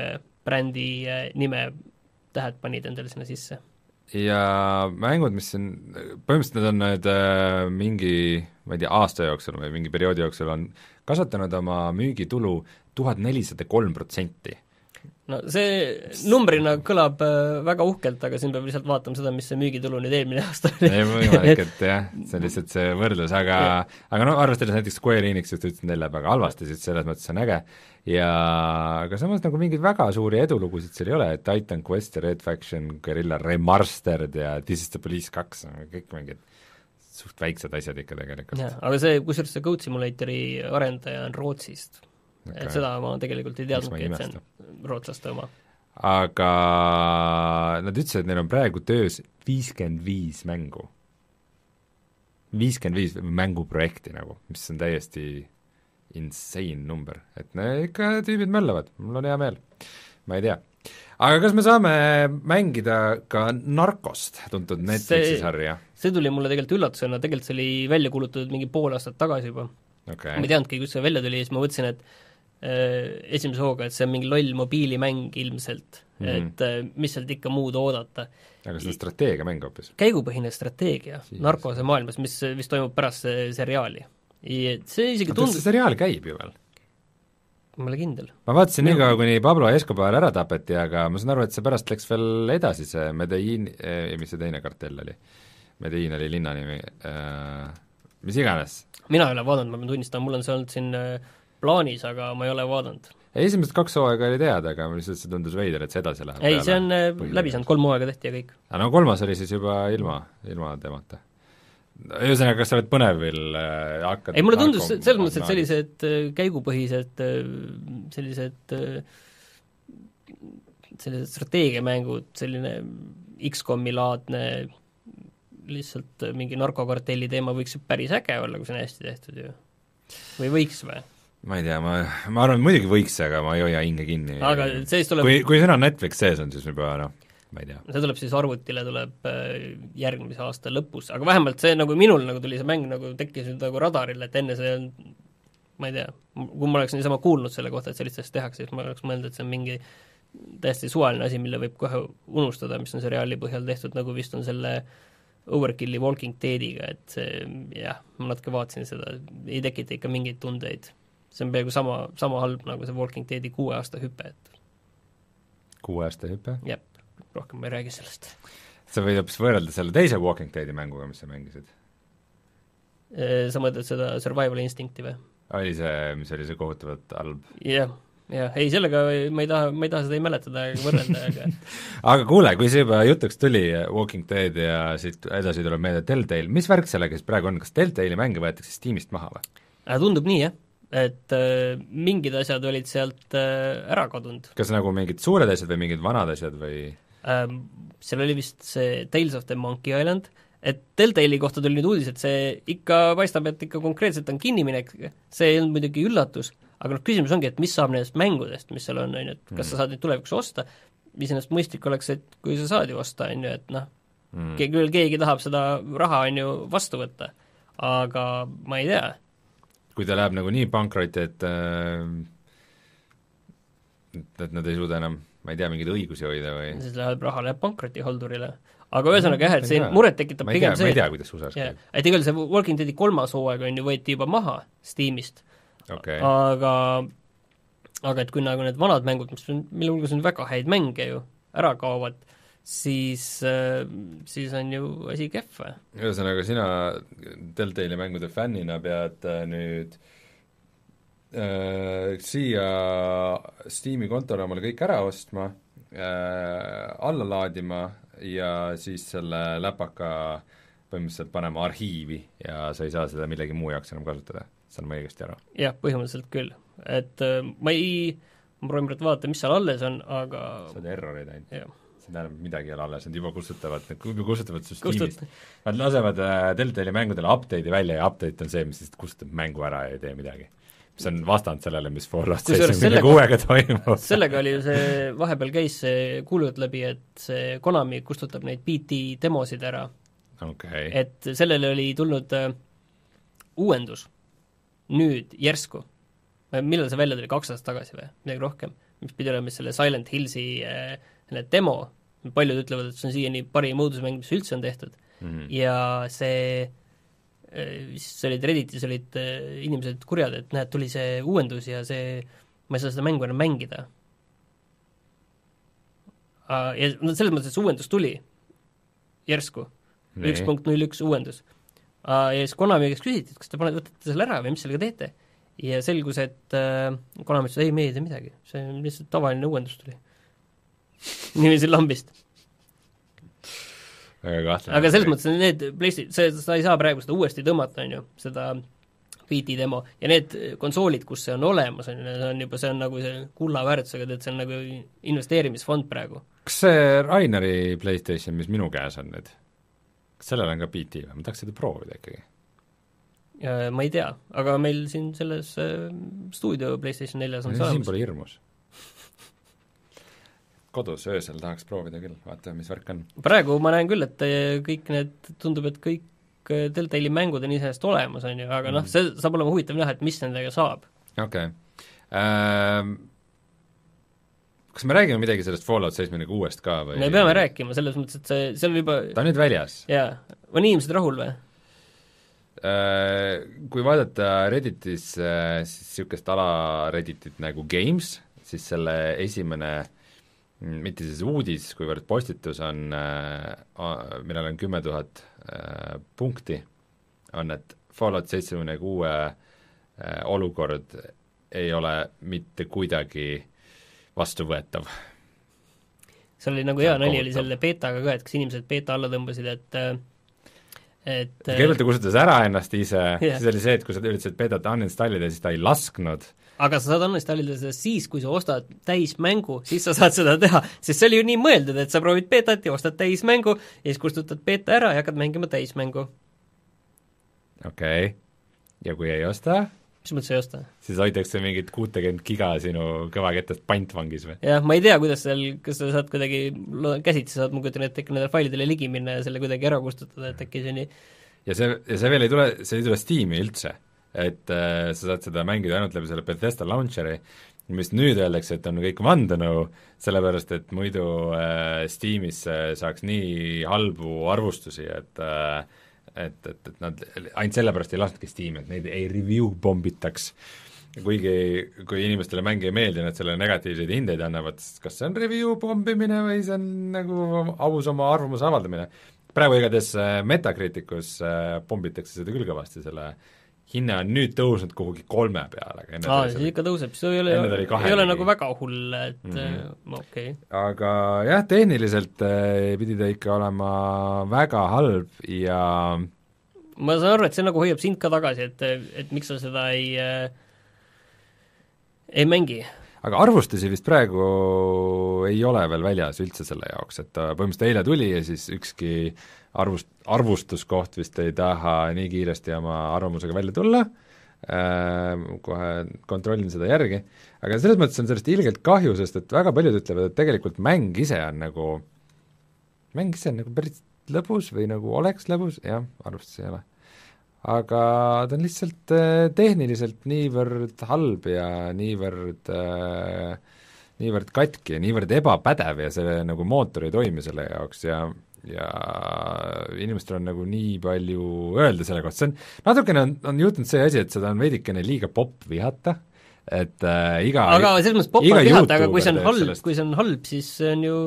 brändi eh, nime tähed panid endale sinna sisse. ja mängud, mis on, põhimõtteliselt need on nüüd äh, mingi, ma ei tea, aasta jooksul või mingi perioodi jooksul on kasvatanud oma müügitulu tuhat nelisada kolm protsenti. No see numbrina kõlab äh, väga uhkelt, aga siin peab lihtsalt vaatama seda, mis see müügitulu nüüd eelmine aasta oli. ei võimalik, et [laughs] jah, see on lihtsalt see võrdlus, aga aga no arvestades näiteks Square Enixit ütlesid neile väga halvasti, siis selles mõttes on äge ja aga samas nagu mingeid väga suuri edulugusid seal ei ole, et Titan Quest ja Red Faction, Guerilla Remastered ja This is the Police kaks, kõik mingid suht väiksed asjad ikka tegelikult. aga see, kusjuures see Code Simulatori arendaja on Rootsist okay.. et seda ma tegelikult ei teadnudki, et see on rootslaste oma. aga nad ütlesid, et neil on praegu töös viiskümmend viis mängu. viiskümmend viis mänguprojekti nagu, mis on täiesti insane number, et no ikka tüübid möllavad, mul on hea meel. ma ei tea. aga kas me saame mängida ka Narkost, tuntud Netflixi sarja? see tuli mulle tegelikult üllatusena, tegelikult see oli välja kuulutatud mingi pool aastat tagasi juba okei okay., ma ei teadnudki, kus see välja tuli ja siis ma mõtlesin, et esimese hooga, et see on mingi loll mobiilimäng ilmselt mm. -hmm. et äh, mis sealt ikka muud oodata. aga see on strateegiamäng hoopis? käigupõhine strateegia Siis- narkose maailmas, mis vist toimub pärast seriaali. see isegi oota, see seriaal käib ju veel? ma ei ole kindel. ma vaatasin nii kaua, kuni Pablo Escobar ära tapeti, aga ma saan aru, et see pärast läks veel edasi, see Medellin eh,, mis see teine kartell oli? Medellin oli linna nimi äh,, mis iganes. mina ei ole vaadanud, ma pean tunnistama, mul on see olnud siin äh, plaanis, aga ma ei ole vaadanud. esimesed kaks hooaega oli teada, aga lihtsalt see tundus veider, et see edasi läheb. ei, see on äh, läbi saanud, kolm hooaega tehti ja kõik. aga no kolmas oli siis juba ilma, ilma temata. ühesõnaga, kas sa oled põnevil äh, hakkad ei, mulle tundus se- selles mõttes, et sellised äh, käigupõhised äh, sellised äh, sellised strateegiamängud, selline X-komi laadne lihtsalt mingi narkokartelli teema võiks ju päris äge olla, kui see on hästi tehtud ju. või võiks või? Ma ei tea, ma, ma arvan, muidugi võiks, aga ma ei hoia hinge kinni. aga siis tuleb kui, kui sõna Netflix sees on, siis juba noh, ma ei tea. see tuleb siis arvutile, tuleb äh, järgmise aasta lõpus, aga vähemalt see nagu minul nagu tuli see mäng nagu tekkis nüüd nagu radaril, et enne see on ma ei tea, kui ma oleks niisama kuulnud selle kohta, et sellist asja tehakse, siis ma oleks mõelnud, et see on mingi täiesti suvaline asi, mille võib kohe unustada, mis on seriaali põhjal tehtud, nagu vist on selle Overkilli Walking Deadiga, et see jah, ma natuke vaatasin seda, ei tekita ikka mingeid tundeid. See on peaaegu sama, sama halb nagu see Walking Deadi kuue aasta hüpe, et kuue aasta hüpe. jah, rohkem ma ei räägi sellest. sa võid hoopis võrrelda selle teise Walking Deadi mänguga, mis sa mängisid. sa mõtled seda survival instinct'i või? oli see, mis oli see kohutavalt halb? jah, jah, ei sellega ma ei taha, ma ei taha seda ei mäletada ega võrrelda, aga [laughs] aga kuule, kui see juba jutuks tuli, Walking Dead ja siit edasi tuleb meelde Telltale, mis värk sellega siis praegu on, kas Telltale'i mänge võetakse Steamist maha või? tundub nii, jah et äh, mingid asjad olid sealt äh, ära kadunud. kas nagu mingid suured asjad või mingid vanad asjad või ähm,? Seal oli vist see Tales of the Monkey Island, et Deltali kohta tuli nüüd uudis, et see ikka paistab, et ikka konkreetselt on kinniminek, see ei olnud muidugi üllatus, aga noh, küsimus ongi, et mis saab nendest mängudest, mis seal on, on ju, et kas sa saad neid tulevikus osta, iseenesest mõistlik oleks, et kui sa saad ju osta, on ju, et noh mm., küll keegi tahab seda raha, on ju, vastu võtta, aga ma ei tea. Kui ta läheb nagu nii pankrotti, et äh, et nad ei suuda enam, ma ei tea, mingeid õigusi hoida või siis läheb, raha läheb pankrotihaldurile aga ühesõnaga jah, et see muret tekitab pigem see, ma ei tea, kuidas USA-s käib. et igal see Walking Deadi kolmas hooaeg on ju, võeti juba maha Steamist. Okay.. aga aga et kui nagu need vanad mängud, mis mille hulgas on väga häid mänge ju, ära kaovad, siis, siis on ju asi kehv. ühesõnaga, sina Deltali mängude fännina pead äh, nüüd äh, siia Steam'i kontole omale kõik ära ostma äh,, alla laadima ja siis selle läpaka põhimõtteliselt panema arhiivi ja sa ei saa seda millegi muu jaoks enam kasutada, saan ma õigesti aru? jah, põhimõtteliselt küll, et äh, ma ei, ma proovin praegu vaadata, mis seal alles on, aga sa oled erroreid ainult? See tähendab, midagi ei ole alles, nad juba kustutavad, juba kustutavad süsteemist Kustut. Nad lasevad äh, Deltali mängudele update'i välja ja update on see, mis lihtsalt kustutab mängu ära ja ei tee midagi. Mis on vastand sellele, mis Fallout seitsmekümne kuuega toimub. sellega oli ju see, vahepeal käis see kuulujutt läbi, et see Konami kustutab neid BT demosid ära. Okay.. et sellele oli tulnud äh, uuendus. Nüüd järsku, millal see välja tuli, kaks aastat tagasi või? Midagi rohkem, mis pidi olema selle Silent Hillsi äh, selle demo, paljud ütlevad, et see on siiani parim õudusmäng, mis üldse on tehtud mm, -hmm. ja see siis olid Redditis olid äh, inimesed kurjad, et näed, tuli see uuendus ja see, ma ei saa seda mängu enam mängida. Ja no selles mõttes, et see uuendus tuli järsku, üks punkt null üks uuendus. Ja siis Konami käest küsiti, et kas te panete, võtate selle ära või mis sellega teete? ja selgus, et äh, Konami ütles, ei, me ei tee midagi, see on lihtsalt tavaline uuendus tuli niiviisi lambist väga kahtlane. aga selles mõttes need PlayStation, see, sa ei saa praegu seda uuesti tõmmata, on ju, seda beat'i demo, ja need konsoolid, kus see on olemas, on ju, see on juba, see on nagu see kulla väärtusega, tead, see on nagu investeerimisfond praegu. kas see Raineri PlayStation, mis minu käes on nüüd, kas sellel on ka beat'i või, ma tahaks seda proovida ikkagi? ma ei tea, aga meil siin selles äh, stuudio PlayStation neljas on see olemas. siin pole hirmus kodus öösel tahaks proovida küll, vaatame, mis värk on. praegu ma näen küll, et kõik need, tundub, et kõik äh, Deltali mängud on iseenesest olemas, on ju, aga noh, mm. see saab olema huvitav näha, et mis nendega saab. okei okay. ähm,. Kas me räägime midagi sellest Fallout seitsmekümne kuuest ka või? me peame rääkima, selles mõttes, et see, see on juba ta on nüüd väljas? jaa, on inimesed rahul või? Äh, kui vaadata Redditis äh, siis niisugust ala Redditit nagu Games, siis selle esimene Mm, mitte siis uudis, kuivõrd postitus on, äh, millel on kümme tuhat äh, punkti, on, et Fallout seitsmekümne kuue äh, olukord ei ole mitte kuidagi vastuvõetav. seal oli nagu hea nali oli selle beetaga ka, et kas inimesed beeta alla tõmbasid, et et kõigepealt ta kustutas ära ennast ise yeah., siis oli see, et kui sa üritasid beetat uninstall ida, siis ta ei lasknud aga sa saad uninstallida seda siis, kui sa ostad täismängu, siis sa saad seda teha, sest see oli ju nii mõeldud, et sa proovid beetat ja ostad täismängu ja siis kustutad beeta ära ja hakkad mängima täismängu. okei okay., ja kui ei osta? mis mõttes ei osta? siis hoitakse mingit kuutekümmet giga sinu kõvakettest pantvangis või? jah, ma ei tea, kuidas seal, kas sa saad kuidagi, käsitsi saad, ma kujutan ette, ikka nendele failidele ligi minna ja selle kuidagi ära kustutada, et äkki see nii ja see, ja see veel ei tule, see ei tule Steam'i üldse et äh, sa saad seda mängida ainult läbi selle Bethesda launcher'i, mis nüüd öeldakse, et on kõik vandenõu, sellepärast et muidu äh, Steamis äh, saaks nii halbu arvustusi, et äh, et, et, et nad ainult sellepärast ei lasknudki Steam'i, et neid ei review pombitaks. kuigi, kui inimestele mäng ei meeldi, nad sellele negatiivseid hindeid annavad, kas see on review pombimine või see on nagu aus oma arvamuse avaldamine praegu igatahes äh, Metacriticus äh, pommitakse seda küll kõvasti, selle hinne on nüüd tõusnud kuhugi kolme peale, aga enne aa, siis ikka tõuseb, siis ei ole, ei ole ligi. nagu väga hull, et mm -hmm. okei okay.. aga jah, tehniliselt äh, pidi ta ikka olema väga halb ja ma saan aru, et see nagu hoiab sind ka tagasi, et, et miks sa seda ei äh, ei mängi. aga arvustusi vist praegu ei ole veel väljas üldse selle jaoks, et ta põhimõtteliselt eile tuli ja siis ükski arvust, arvustuskoht vist ei taha nii kiiresti oma arvamusega välja tulla äh,, kohe kontrollin seda järgi, aga selles mõttes on sellest ilgelt kahju, sest et väga paljud ütlevad, et tegelikult mäng ise on nagu, mäng ise on nagu päris lõbus või nagu oleks lõbus, jah, arvustus ei ole. aga ta on lihtsalt äh, tehniliselt niivõrd halb ja niivõrd äh, niivõrd katki ja niivõrd ebapädev ja see nagu mootor ei toimi selle jaoks ja ja inimestel on nagu nii palju öelda selle kohta, see on, natukene on, on juhtunud see asi, et seda on veidikene liiga popp vihata, et äh, iga aga selles mõttes popp on vihata, aga kui see on halb kui see on halb, siis see on ju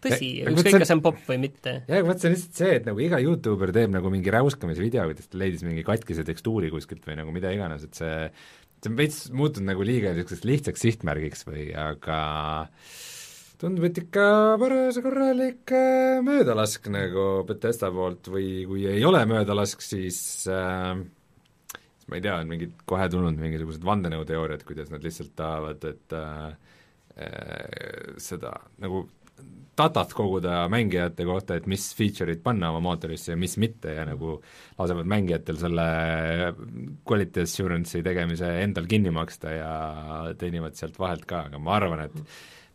tõsi ükskõik kas see on popp või mitte. jah, vot see on lihtsalt see, et nagu iga Youtuber teeb nagu mingi räuskamisvideo, kuidas ta leidis mingi katkise tekstuuri kuskilt või nagu mida iganes, et see see on veits muutunud nagu liiga niisuguseks lihtsaks sihtmärgiks või aga tundub, et ikka paras korralik möödalask nagu Betesta poolt või kui ei ole möödalask, siis äh, siis ma ei tea, on mingid kohe tulnud mingisugused vandenõuteooriad, kuidas nad lihtsalt tahavad, et äh, äh, seda nagu datat koguda mängijate kohta, et mis feature'id panna oma mootorisse ja mis mitte ja nagu lasevad mängijatel selle quality assurance'i tegemise endal kinni maksta ja teenivad sealt vahelt ka, aga ma arvan, et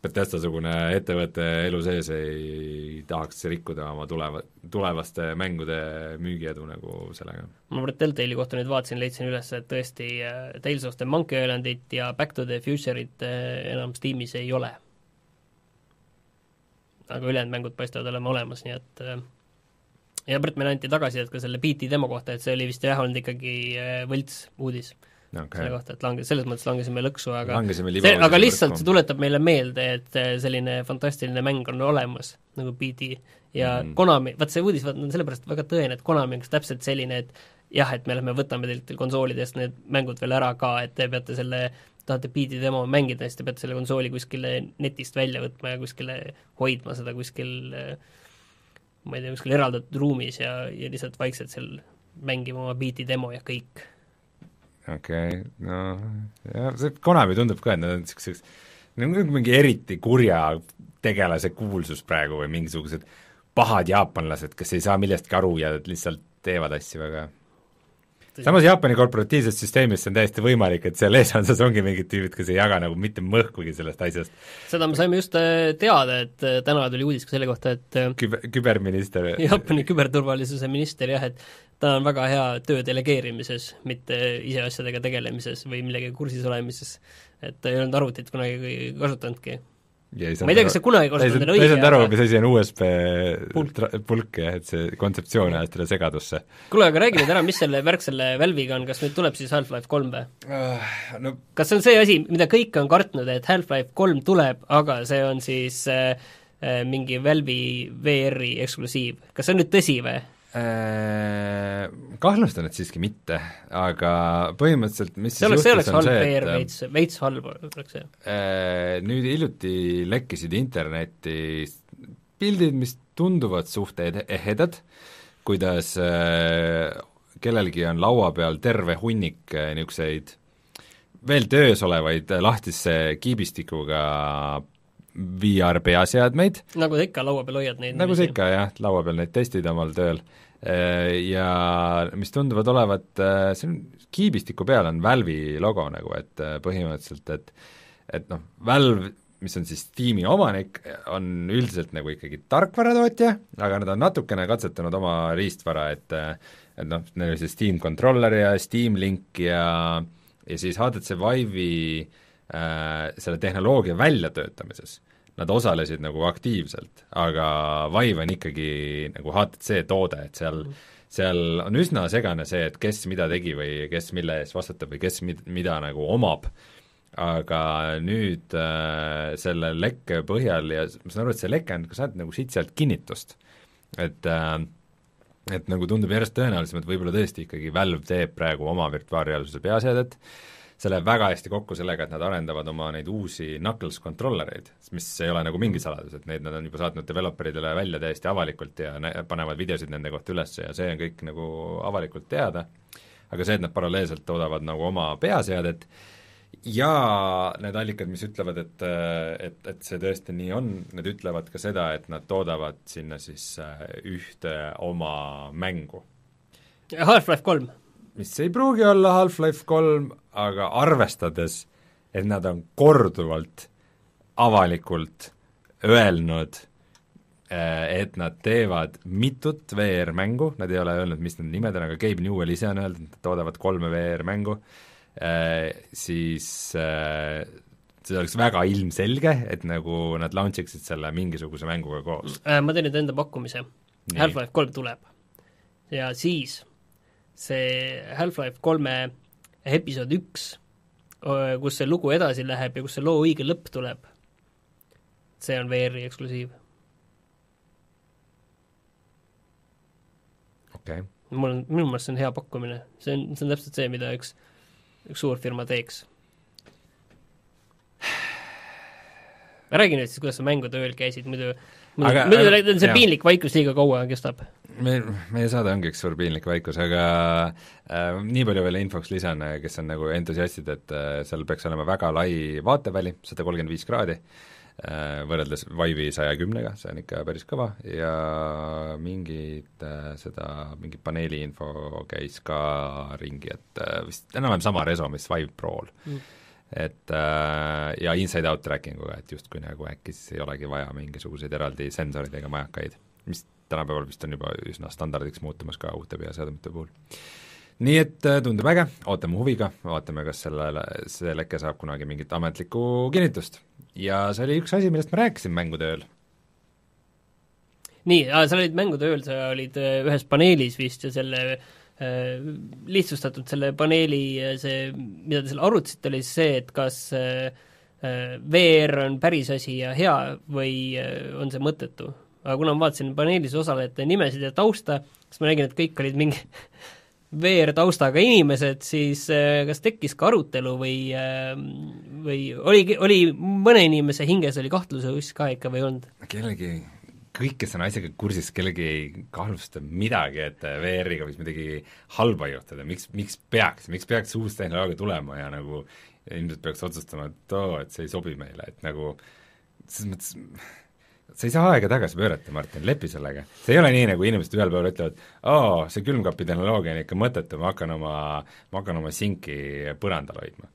Bethesda-sugune ettevõte elu sees ei tahaks rikkuda oma tuleva, tulevaste mängude müügiedu nagu sellega. ma Deltali kohta nüüd vaatasin, leidsin üles, et tõesti äh, Tales of the Monkey Islandit ja Back to the Future'it äh, enam Steamis ei ole. aga ülejäänud mängud paistavad olema olemas, nii et äh, ja Brett meile anti tagasisidet ka selle BT demo kohta, et see oli vist jah olnud ikkagi võlts uudis selle okei, kohta, et lange-, selles mõttes langesime lõksu, aga langesime see, aga lihtsalt võrku. see tuletab meile meelde, et äh, selline fantastiline mäng on olemas, nagu BD ja mm. Konami, vaat see uudis vaat on sellepärast väga tõene, et Konami on kas täpselt selline, et jah, et me lähme võtame teilt konsoolidest need mängud veel ära ka, et te peate selle tahate BD demo mängida, siis te peate selle konsooli kuskile netist välja võtma ja kuskile hoidma seda kuskil äh, ma ei tea, kuskil eraldatud ruumis ja, ja lihtsalt vaikselt seal mängima oma BD demo ja kõik okei okay,, no jah, see Konami tundub ka, et nad on niisuguseks, neil on mingi eriti kurja tegelase kuulsus praegu või mingisugused pahad jaapanlased, kes ei saa millestki aru ja lihtsalt teevad asju väga samas Jaapani korporatiivses süsteemis on täiesti võimalik, et seal eesotsas ongi mingid tüübid, kes ei jaga nagu mitte mõhkugi sellest asjast. seda me saime just äh, teada, et äh, täna tuli uudis ka selle kohta, et äh, Küber, küberminister Jaapani küberturvalisuse minister jah, et ta on väga hea töö delegeerimises, mitte ise asjadega tegelemises või millegagi kursis olemises. et ta ei olnud arvutit kunagi kasutanudki. ma ei tea, kas see kunagi kasutanud ei saanud aru mis asi on USB Pulk. pulk jah, et see kontseptsioon ajas talle segadusse. kuule, aga räägi nüüd ära, mis selle värk selle Valve'iga on, kas nüüd tuleb siis Half-Life kolm või? no kas see on see asi, mida kõik on kartnud, et Half-Life kolm tuleb, aga see on siis äh, äh, mingi Valve'i VR-i eksklusiiv, kas see on nüüd tõsi või? Äh, kahtlustan, et siiski mitte, aga põhimõtteliselt mis see oleks, see oleks halb see, VR et, veits, veits halb oleks see. äh, nüüd hiljuti lekkisid internetti pildid, mis tunduvad suht ed- ehedad, kuidas äh, kellelgi on laua peal terve hunnik äh, niisuguseid veel töös olevaid äh, lahtise kiibistikuga VR peaseadmeid, nagu sa ikka laua peal hoiad neid nagu sa ikka jah, laua peal neid testid omal tööl, ja mis tunduvad olevat, see on, kiibistiku peal on Valve'i logo nagu, et äh, põhimõtteliselt, et et noh, Valve, mis on siis tiimi omanik, on üldiselt nagu ikkagi tarkvaratootja, aga nad on natukene katsetanud oma riistvara, et et noh, neil oli see Steam Controller ja Steam Link ja ja siis HTC Vive'i äh, selle tehnoloogia väljatöötamises nad osalesid nagu aktiivselt, aga Vive on ikkagi nagu HTC toode, et seal seal on üsna segane see, et kes mida tegi või kes mille eest vastutab või kes mid-, mida nagu omab, aga nüüd äh, selle lekke põhjal ja ma saan aru, et see leke on ka saanud nagu siit-sealt kinnitust, et äh, et nagu tundub järjest tõenäolisem, et võib-olla tõesti ikkagi Valve teeb praegu oma virtuaalreaalsuse peaseadet, see läheb väga hästi kokku sellega, et nad arendavad oma neid uusi Knuckles kontrollereid, mis ei ole nagu mingi saladus, et neid nad on juba saatnud developeridele välja täiesti avalikult ja nä-, panevad videosid nende kohta üles ja see on kõik nagu avalikult teada, aga see, et nad paralleelselt toodavad nagu oma peaseadet, ja need allikad, mis ütlevad, et, et, et see tõesti nii on, need ütlevad ka seda, et nad toodavad sinna siis äh, ühte oma mängu. Half-Life kolm. mis ei pruugi olla Half-Life kolm, aga arvestades, et nad on korduvalt avalikult öelnud, äh, et nad teevad mitut VR-mängu, nad ei ole öelnud, mis need nimed on, aga Gabe Newell ise on öelnud, et nad toodavad kolme VR-mängu, Äh, siis äh, see oleks väga ilmselge, et nagu nad launch iksid selle mingisuguse mänguga koos. Äh, ma teen nüüd enda pakkumise. Half-Life kolm tuleb. ja siis see Half-Life kolme episood üks, kus see lugu edasi läheb ja kus see loo õige lõpp tuleb, see on VR-i eksklusiiv. okei okay. mul on, minu meelest see on hea pakkumine, see on, see on täpselt see, mida üks üks suurfirma teeks. räägi nüüd siis, kuidas sa mängude ööl käisid, muidu muidu, Aga- muidu aga- see jah. piinlik vaikus liiga kaua kestab. Meil, meie saade ongi üks suur piinlik vaikus, aga äh, nii palju veel infoks lisan, kes on nagu entusiastid, et äh, seal peaks olema väga lai vaateväli, sada kolmkümmend viis kraadi äh,, võrreldes Vive'i saja kümnega, see on ikka päris kõva, ja mingid äh, seda, mingi paneeli info käis ka ringi, et äh, vist enam-vähem sama reso, mis Vive Prol Mm. et äh, ja inside-out tracking uga, et justkui nagu äkki siis ei olegi vaja mingisuguseid eraldi sensoreid ega majakaid, mis tänapäeval vist on juba üsna standardiks muutumas ka uute peaseadmete puhul. nii et äh, tundub äge, ootame huviga, vaatame, kas sellele, see leke saab kunagi mingit ametlikku kinnitust. ja see oli üks asi, millest ma rääkisin mängude ööl. nii, sa olid mängude ööl, sa olid äh, ühes paneelis vist ja selle äh, lihtsustatult selle paneeli äh, see, mida te seal arutasite, oli see, et kas äh, VR on päris asi ja hea või on see mõttetu. Aga kuna ma vaatasin paneelis osalejate nimesid ja tausta, siis ma nägin, et kõik olid mingi [laughs] VR taustaga inimesed, siis äh, kas tekkis ka arutelu või äh, või oligi, oli mõne inimese hinges oli kahtluse ka ikka või ei olnud? kellegi, kõik, kes on asjaga kursis, kellegi ei kahtlusta midagi, et VR-iga võiks midagi halba juhtuda, miks, miks peaks, miks peaks uus tehnoloogia tulema ja nagu ilmselt peaks otsustama, et oo, et see ei sobi meile, et nagu selles mõttes sa ei saa aega tagasi pöörata, Martin, lepi sellega. see ei ole nii, nagu inimesed ühel päeval ütlevad, aa, see külmkapi tehnoloogia on ikka mõttetu, ma hakkan oma, ma hakkan oma sinki põrandal hoidma.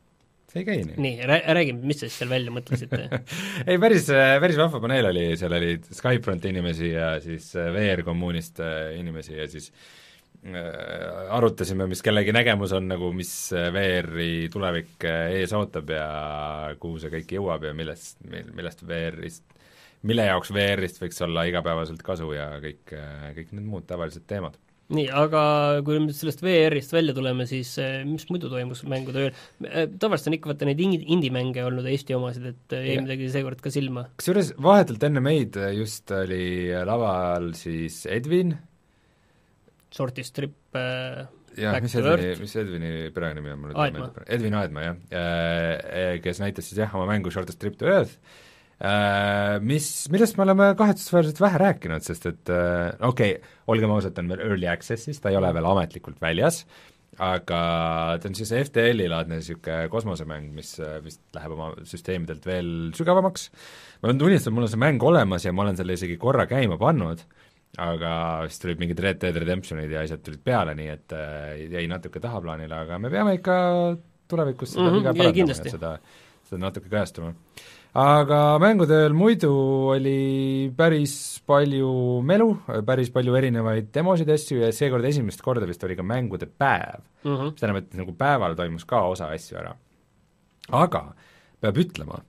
see ei käi nii. nii, räägi, mis te siis seal välja mõtlesite? [laughs] ei, päris, päris vahva paneel oli, seal oli Skyfronti inimesi ja siis VR-kommuunist äh, inimesi ja siis äh, arutasime, mis kellegi nägemus on nagu, mis VR-i tulevik äh, ees ootab ja kuhu see kõik jõuab ja millest, millest VR-ist, mille jaoks VR-ist võiks olla igapäevaselt kasu ja kõik, kõik need muud tavalised teemad nii, aga kui me sellest VR-ist välja tuleme, siis eh, mis muidu toimus mängude ööl? tavaliselt on ikka vaata neid indi-, indie-mänge olnud Eesti omasid, et eh, jäi Jah. midagi seekord ka silma. kusjuures vahetult enne meid just oli laval siis Edvin, Shorty Strip äh, jah, mis Edvini, mis Edvini perenimi on, mul Aedma. Edvin Aedma, jah, kes näitas siis jah, oma mängu Shortest Trip to Earth, mis, millest me oleme kahetsusväärselt vähe rääkinud, sest et äh, okei okay,, olgem ausad, ta on veel early access'is, ta ei ole veel ametlikult väljas, aga ta on siis FTL-i-laadne niisugune kosmosemäng, mis äh, vist läheb oma süsteemidelt veel sügavamaks, ma pean tunnistama, mul on see mäng olemas ja ma olen selle isegi korra käima pannud, aga siis tulid mingid Red Dead Redemptionid ja asjad tulid peale, nii et äh, jäi natuke tahaplaanile, aga me peame ikka tulevikus seda Mhm, viga jaa, parandama ja seda, seda natuke kajastama. Aga mängudel muidu oli päris palju melu, päris palju erinevaid demosid asju ja seekord esimest korda vist oli ka mängude päev mm. -hmm. mis tähendab, et nagu päeval toimus ka osa asju ära. aga peab ütlema,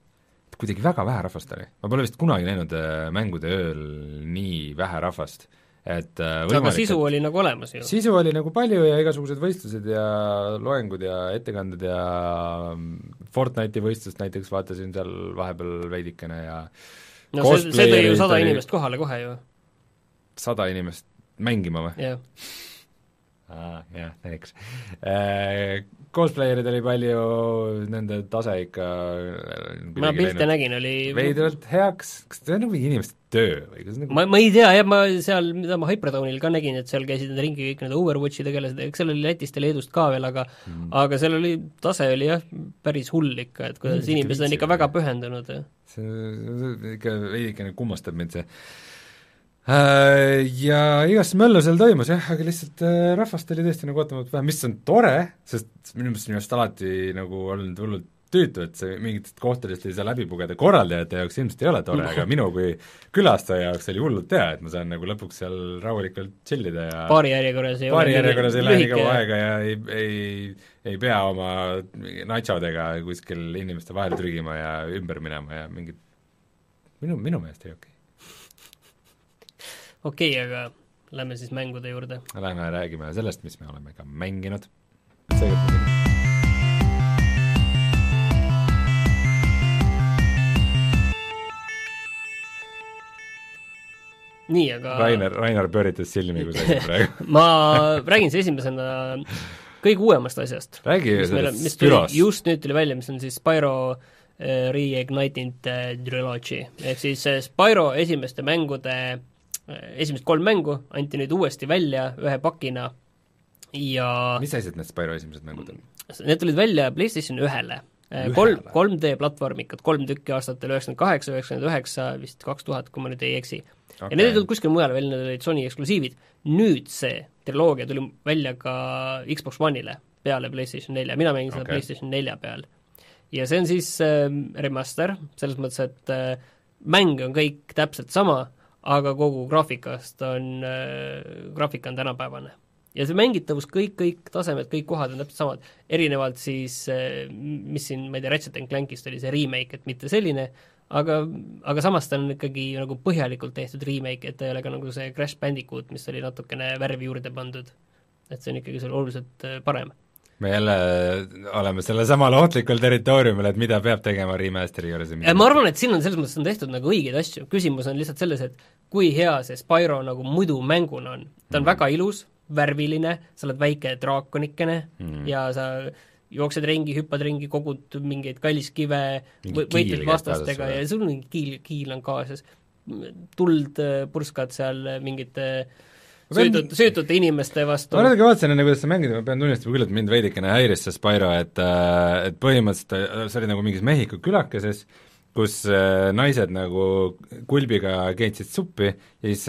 et kuidagi väga vähe rahvast oli. ma pole vist kunagi näinud äh, mängude ööl nii vähe rahvast, et äh, aga sisu oli nagu olemas ju. sisu oli nagu palju ja igasugused võistlused ja loengud ja ettekanded ja Fortnite'i võistlust näiteks vaatasin seal vahepeal veidikene ja no see, see tõi ju sada inimest kohale kohe ju. sada inimest mängima või? jah. Aa, jah, eks. Cosplayerid oli palju, nende tase ikka ma pilte nägin, oli veidralt heaks, kas see on nagu inimeste töö või kas nagu ma, ma ei tea jah, ma seal, mida ma Hypertownil ka nägin, et seal käisid ringi kõik need Overwatchi tegelased, eks seal oli Lätist ja Leedust ka veel, aga mm. aga seal oli, tase oli jah, päris hull ikka, et kuidas mm, inimesed on ikka väga pühendunud ja see ikka veidikene kummastab mind see Äh, ja igast möllu seal toimus jah, aga lihtsalt äh, rahvast oli tõesti nagu ootamatult vähe, mis on tore, sest minu meelest on minust alati nagu olnud hullult tüütu, et see mingitest kohtadest ei saa läbi pugeda, korraldajate jaoks ilmselt ei ole tore, aga minu kui külastaja jaoks oli hullult hea, et ma saan nagu lõpuks seal rahulikult chill ida ja paari järjekorras ei paari järjekorras ei lähe nii kaua aega ja ei, ei, ei pea oma nachodega kuskil inimeste vahel trügima ja ümber minema ja mingid minu, minu meelest oli okei. okay okei okay,, aga lähme siis mängude juurde. Lähme räägime sellest, mis me oleme ka mänginud. seekord nii, aga Rainer, Rainer pööritas silmi kusagil [laughs] praegu ma räägin siis esimesena kõige uuemast asjast. räägi sellest Spyros. just nüüd tuli välja, mis on siis Spyro uh, Reignited Trilogy, ehk siis uh, Spyro esimeste mängude esimesed kolm mängu anti nüüd uuesti välja ühe pakina ja mis asjad need Spyro esimesed mängud on? Need tulid välja PlayStation ühele. kolm, 3D platvormikad, kolm tükki aastatel üheksakümmend kaheksa, üheksakümmend üheksa, vist kaks tuhat, kui ma nüüd ei eksi okay.. ja need ei tulnud kuskil mujal välja, need olid Sony eksklusiivid. nüüd see triloogia tuli välja ka Xbox One'ile peale PlayStation nelja, mina mängin seda okay. PlayStation nelja peal. ja see on siis äh, remaster, selles mõttes, et äh, mäng on kõik täpselt sama, aga kogu graafikast on äh,, graafika on tänapäevane. ja see mängitavus, kõik, kõik tasemed, kõik kohad on täpselt samad, erinevalt siis äh, mis siin, ma ei tea, Ratchet and Clankist oli see remake, et mitte selline, aga, aga samas ta on ikkagi nagu põhjalikult tehtud remake, et ta ei ole ka nagu see Crash Bandicoot, mis oli natukene värvi juurde pandud. et see on ikkagi seal oluliselt äh, parem me jälle oleme sellesamal ohtlikul territooriumil, et mida peab tegema remaster'i juures ja mida ma arvan, et siin on selles mõttes on tehtud nagu õigeid asju, küsimus on lihtsalt selles, et kui hea see Spyro nagu muidu mänguna on. ta on mm. väga ilus, värviline, sa oled väike draakonikene mm. ja sa jooksed ringi, hüppad ringi, kogud mingeid kalliskive, võitled vastastega ja sul mingi kiil, kiil on kaasas. tuld purskad seal mingite äh, süütute, süütute inimeste vastu. ma natuke vaatasin enne, kuidas sa mängid, ma pean tunnistama küll, et mind veidikene häiris see Spyro, et äh, et põhimõtteliselt äh, see oli nagu mingis Mehhiko külakeses, kus äh, naised nagu kulbiga keetsid suppi ja siis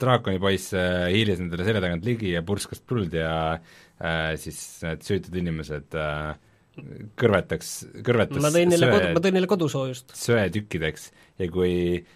draakonipoiss hiilis nendele selja tagant ligi ja purskas tuld ja äh, siis need süütud inimesed äh, kõrvetaks, kõrvetas ma tõin neile kodu, ma tõin neile kodusoojust. söetükkideks ja kui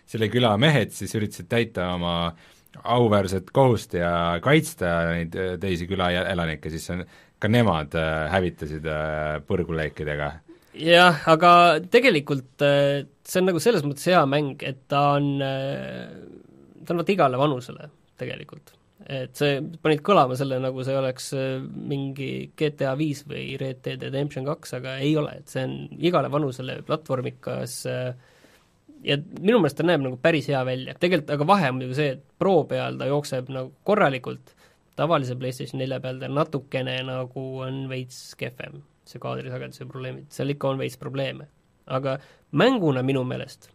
selle küla mehed siis üritasid täita oma äh, auväärset kohust ja kaitsta neid äh, teisi külaelanikke, siis on, ka nemad äh, hävitasid äh, põrguleekidega. jah, aga tegelikult see on nagu selles mõttes hea mäng, et ta on, ta on vaata igale vanusele tegelikult. et see, panid kõlama selle, nagu see oleks mingi GTA viis või Red Dead Redemption kaks, aga ei ole, et see on igale vanusele platvormikas äh, ja minu meelest ta näeb nagu päris hea välja, tegelikult aga vahe on muidugi see, et Pro peal ta jookseb nagu korralikult, tavalise PlayStation nelja peal ta natukene nagu on veits kehvem, see kaadrisageduse probleemid, seal ikka on veits probleeme. aga mänguna minu meelest,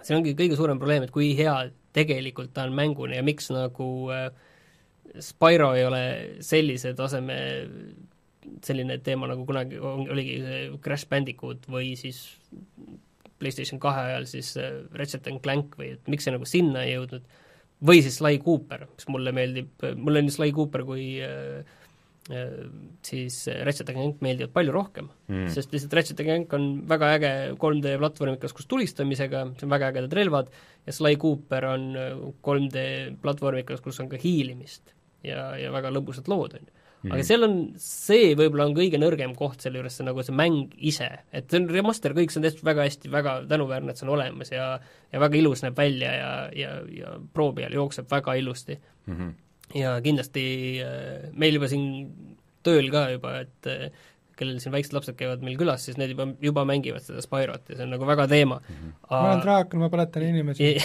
see ongi kõige suurem probleem, et kui hea tegelikult ta on mänguna ja miks nagu äh, Spyro ei ole sellise taseme selline teema, nagu kunagi oligi see Crash Bandicoot või siis PlayStation kahe ajal siis äh, Ratchet and Clank või et miks see nagu sinna ei jõudnud, või siis Sly Cooper, mis mulle meeldib, mulle nii Sly Cooper kui äh, äh, siis Ratchet and Clank meeldivad palju rohkem. Mm., sest lihtsalt Ratchet and Clank on väga äge 3D platvormikas, kus tulistamisega, see on väga ägedad relvad, ja Sly Cooper on 3D platvormikas, kus on ka hiilimist ja, ja väga lõbusad lood, on ju Mm -hmm. aga seal on, see võib-olla on kõige nõrgem koht selle juures, see nagu see mäng ise, et see on remaster, kõik see on tehtud väga hästi, väga tänuväärne, et see on olemas ja ja väga ilus näeb välja ja, ja, ja Pro peal jookseb väga ilusti mm. -hmm. ja kindlasti äh, meil juba siin tööl ka juba, et äh, kellel siin väiksed lapsed käivad meil külas, siis need juba, juba mängivad seda Spyrot ja see on nagu väga teema mm. -hmm. ma olen draakon, ma põletan inimesi